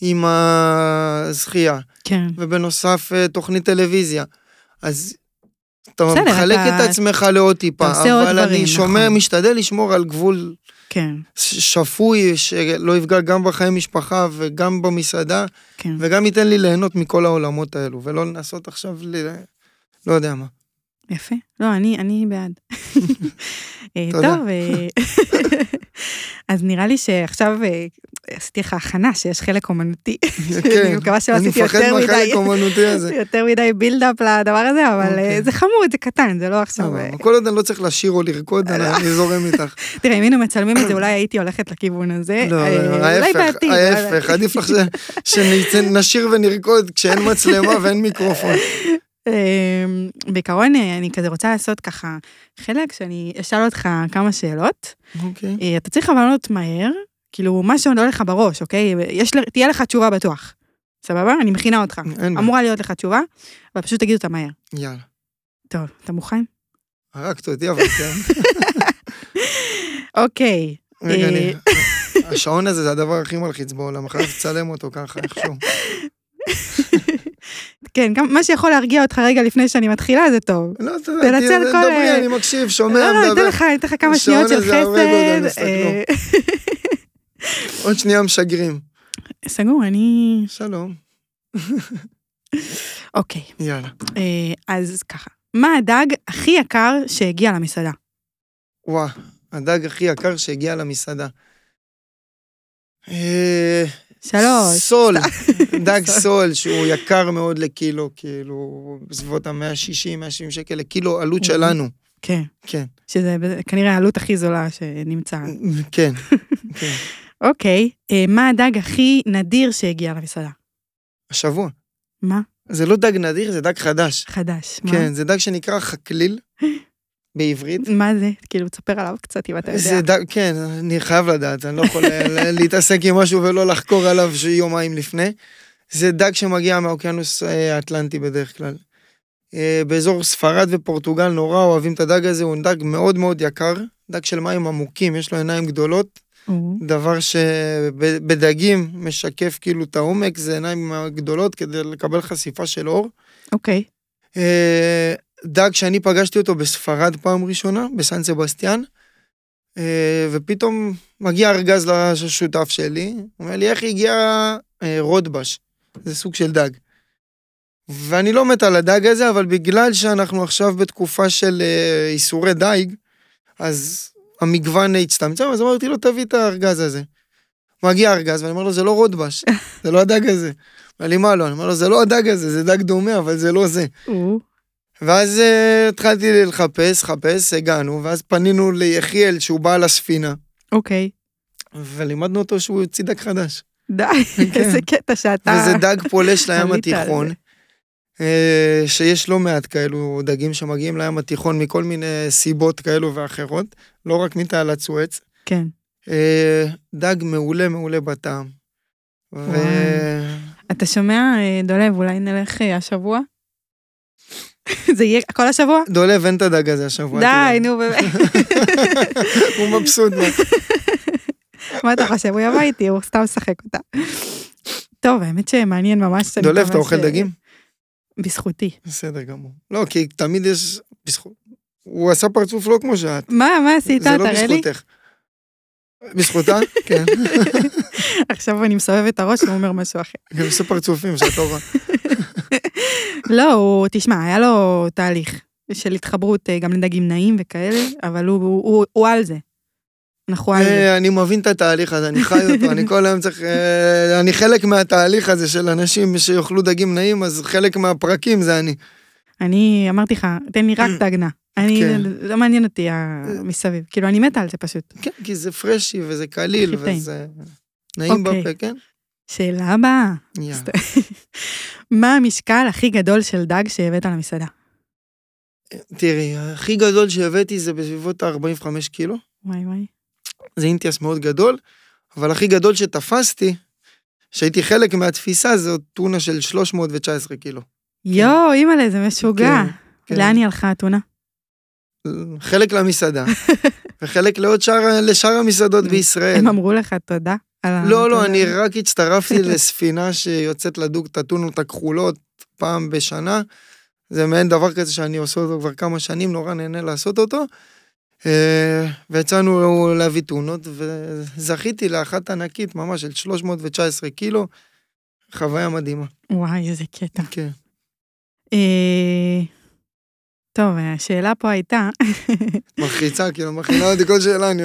עם הזכייה,
כן.
ובנוסף תוכנית טלוויזיה. אז אתה
בסדר,
מחלק
אתה-
את עצמך לעוד טיפה,
עוד
אבל
דברים,
אני שומע,
נכון.
משתדל לשמור על גבול
כן,
שפוי, שלא יפגע גם בחיי משפחה וגם במסעדה,
כן.
וגם ייתן לי ליהנות מכל העולמות האלו, ולא לנסות עכשיו ל... לא יודע מה.
יפה. לא, אני, אני בעד. (laughs) אה. טוב, אה, (laughs) אז נראה לי שעכשיו אה, עשיתי לך הכנה שיש חלק אומנותי. (laughs) אני מקווה שלא
אני
עשיתי
מפחד
יותר
מהחלק
מדי,
האומנותי הזה.
יותר מדי בילדאפ לדבר הזה, אבל
אוקיי.
זה חמוד, זה קטן, זה לא עכשיו...
כל עוד אני לא צריך לשיר או לרקוד, אני אני זורם איתך.
תראה, אם היינו מצלמים את זה, אולי הייתי הולכת לכיוון הזה.
לא, לא,
אולי
ההפך, ההפך. עדיף לך שנשיר ונרקוד כשאין מצלמה ואין מיקרופון.
אמ, בעיקרון, אה, אני כזה רוצה לעשות ככה חלק שאני אשאל אותך כמה שאלות.
אוקיי.
אה, אתה צריך אבל לענות מהר, כאילו, מה שעולה לך בראש, אוקיי? יש, תהיה לך תשובה בטוח. סבבה? אני מכינה אותך.
אין.
אמורה להיות לך תשובה, אבל פשוט תגיד אותה מהר.
יאללה.
טוב, אתה מוכן?
הרגת אותי, אבל כן. (laughs)
אוקיי.
רגע,
אה,
אני... (laughs) השעון הזה זה הדבר הכי מלחיץ בעולם, חייב לצלם אותו ככה איכשהו. (laughs)
כן, גם מה שיכול להרגיע אותך רגע לפני שאני מתחילה, זה טוב.
לא,
תנצל כל,
דברי,
אה,
אני מקשיב,
לא,
שומע,
לא, אני אתן
מדבר.
לך, אני אתן לך כמה שניות של חסד. אה, (laughs)
עוד שנייה משגרים.
סגור, אני...
שלום. (laughs)
אוקיי,
יאללה.
אה, אז ככה. מה הדג הכי יקר שהגיע למסעדה?
וואה, הדג הכי יקר שהגיע למסעדה.
שלוש.
סול, (laughs) דג סול שהוא יקר מאוד לקילו, כאילו בסביבות ה-160, 170 שקל לקילו, עלות שלנו.
כן,
כן,
שזה כנראה העלות הכי זולה שנמצא. (laughs)
כן, כן.
אוקיי, אה, מה הדג הכי נדיר שהגיע למסעדה?
השבוע.
מה?
זה לא דג נדיר, זה דג חדש.
חדש. מה?
כן, זה דג שנקרא חקליל (laughs) בעברית.
מה זה? כאילו, תספר עליו קצת אם אתה יודע.
זה דג, כן, אני חייב לדעת, אני לא יכול להתעסק עם משהו ולא לחקור עליו יומיים לפני. זה דג שמגיע מהאוקיינוס אה, האטלנטי בדרך כלל. אה, באזור ספרד ופורטוגל נורא אוהבים את הדג הזה, הוא דג מאוד מאוד יקר, דג של מים עמוקים, יש לו עיניים גדולות, דבר שבדגים משקף כאילו את העומק, זה עיניים גדולות כדי לקבל חשיפה של אור.
אוקיי.
אה, דג שאני פגשתי אותו בספרד פעם ראשונה, בסן סבסטיאן, אה, ופתאום מגיע ארגז לשותף שלי, אומר לי, איך הגיע אה, רודבש? זה סוג של דג. ואני לא מת על הדג הזה, אבל בגלל שאנחנו עכשיו בתקופה של אה, איסורי דייג, אז המגוון הצטמצם, אז אמרתי לו, תביא את הארגז הזה. מגיע ארגז, ואני אומר לו, זה לא רודבש, (laughs) זה לא הדג הזה. אומר לי, מה לא? אני אומר לו, זה לא הדג הזה, זה דג דומה, אבל זה לא זה. ואז uh, התחלתי לחפש, חפש, הגענו, ואז פנינו ליחיאל שהוא בעל הספינה,
אוקיי.
ולימדנו אותו שהוא יוציא דג חדש.
די,
כן.
איזה קטע שאתה...
וזה דג פולש לים התיכון. אה, שיש לא מעט כאלו דגים שמגיעים לים התיכון מכל מיני סיבות כאלו ואחרות, לא רק מתעלת סואץ.
כן.
אה, דג מעולה מעולה בטעם. ו...
אתה שומע, דולב, אולי נלך השבוע? (laughs) זה יהיה כל השבוע?
דולב, אין את הדג הזה השבוע.
די. נו באמת. (laughs)
הוא מבסוט. (laughs) מה.
אתה חושב? הוא יבוא איתי, הוא סתם משחק אותה. טוב, האמת שמעניין ממש.
דולב, אתה אוכל
ש-
דגים?
בזכותי.
בסדר גמור. לא, כי תמיד יש... בזכות... הוא עשה פרצוף לא כמו שאת.
מה, מה עשית?
זה לא
תראה לי.
בזכותך. בזכותה? (laughs) כן.
עכשיו אני מסובבת את הראש והוא אומר משהו אחר.
גם עושה פרצופים לא רואה. (laughs)
לא, הוא, תשמע, היה לו תהליך של התחברות אה, גם לדגים נעים וכאלה, אבל הוא, הוא, הוא, הוא על זה. אנחנו על זה.
אה, אני מבין את התהליך הזה, אני חי אותו, אני כל היום צריך... אה, אני חלק מהתהליך הזה של אנשים שיאכלו דגים נעים, אז חלק מהפרקים זה אני.
אני אמרתי לך, תן לי רק דג נע. אני,
כן.
לא מעניין אותי המסביב. כאילו, אני מתה על זה פשוט.
כן, כי זה פרשי וזה קליל. וזה נעים
אוקיי.
בפה, כן?
שאלה הבאה. (laughs) מה המשקל הכי גדול של דג שהבאת למסעדה?
תראי, הכי גדול שהבאתי זה בסביבות ה-45 קילו.
וואי וואי.
זה אינטיאס מאוד גדול, אבל הכי גדול שתפסתי, שהייתי חלק מהתפיסה, זו טונה של 319 קילו.
יואו, אימא'לה, זה משוגע.
כן.
לאן היא הלכה, אתונה?
חלק למסעדה, (laughs) וחלק לעוד שאר, לשאר המסעדות בישראל.
הם אמרו לך תודה.
לא, לא. אני רק הצטרפתי (laughs) לספינה שיוצאת לדוג את הטונות הכחולות פעם בשנה. זה מעין דבר כזה שאני עושה אותו כבר כמה שנים, נורא נהנה לעשות אותו. אה, ויצאנו להביא טונות, וזכיתי לאחת ענקית ממש של 319 קילו. חוויה מדהימה.
וואי, איזה קטע.
כן.
אה, טוב, השאלה פה הייתה,
מלחיצה, כאילו, מכינה אותי כל שאלה, אני...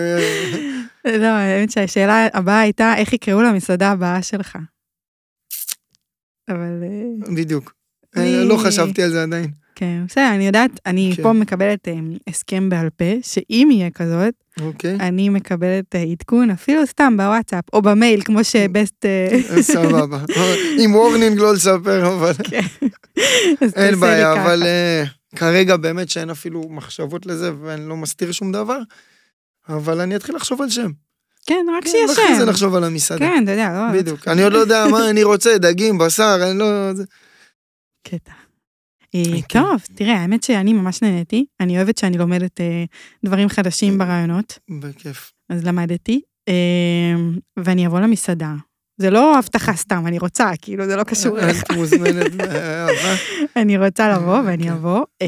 לא, האמת שהשאלה הבאה הייתה, איך יקראו למסעדה הבאה שלך? אבל אה,
בדיוק. אה, לא חשבתי על זה עדיין.
כן, בסדר, אני יודעת, אני
כן.
פה מקבלת הסכם בעל פה, שאם יהיה כזאת,
אוקיי.
אני מקבלת עדכון, אפילו סתם בוואטסאפ, או במייל, כמו שבסט...
סבבה. (laughs) עם warning לא לספר, אבל
אז
אין בעיה, אבל. אה, כרגע באמת שאין אפילו מחשבות לזה, ואני לא מסתיר שום דבר, אבל אני אתחיל לחשוב על שם.
כן, רק
כן,
שיהיה
ואחרי זה
שם.
לחשוב על המסעדה.
כן, אתה יודע, לא...
בדיוק. אני עוד לא יודע מה אני רוצה, דגים, בשר, אני לא...
קטע. אה,
כן.
טוב, תראה, האמת שאני ממש נהניתי. אני אוהבת שאני לומדת אה, דברים חדשים ברעיונות,
בכיף.
אז למדתי, ואני אבוא למסעדה. זה לא הבטחה סתם, אני רוצה, כאילו, זה לא קשור אליך.
את מוזמנת (laughs) באהבה.
אני רוצה לבוא ואני
כן.
אבוא. אה,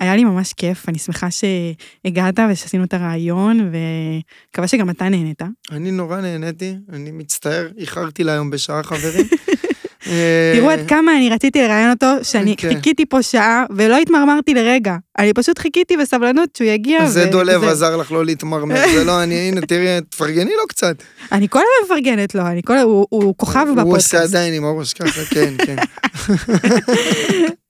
היה לי ממש כיף, אני שמחה שהגעת ושעשינו את הרעיון, ומקווה שגם אתה נהנית.
אני נורא נהניתי, אני מצטער, איחרתי להיום בשעה, חברים. (laughs) אה,
תראו עד כמה אני רציתי לראיין אותו, שאני
כן.
חיכיתי פה שעה ולא התמרמרתי לרגע. אני פשוט חיכיתי בסבלנות שהוא יגיע.
זה דולב. עזר לך לא להתמרמר, זה לא אני, הנה, תראי, תפרגני לו קצת.
אני כל הזמן מפרגנת לו, אני כל... הוא, הוא כוכב בפודקאסט.
הוא עושה עדיין עם הראש ככה, כן, כן.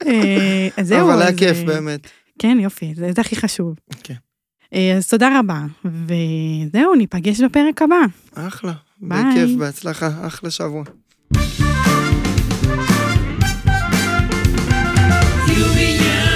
אה, אז זהו.
אבל היה כיף,
אה,
באמת.
כן, יופי, זה, הכי חשוב.
כן.
אז תודה רבה, וזהו, ניפגש בפרק הבא.
אחלה.
ביי.
בכיף, בהצלחה, אחלה שבוע.
the.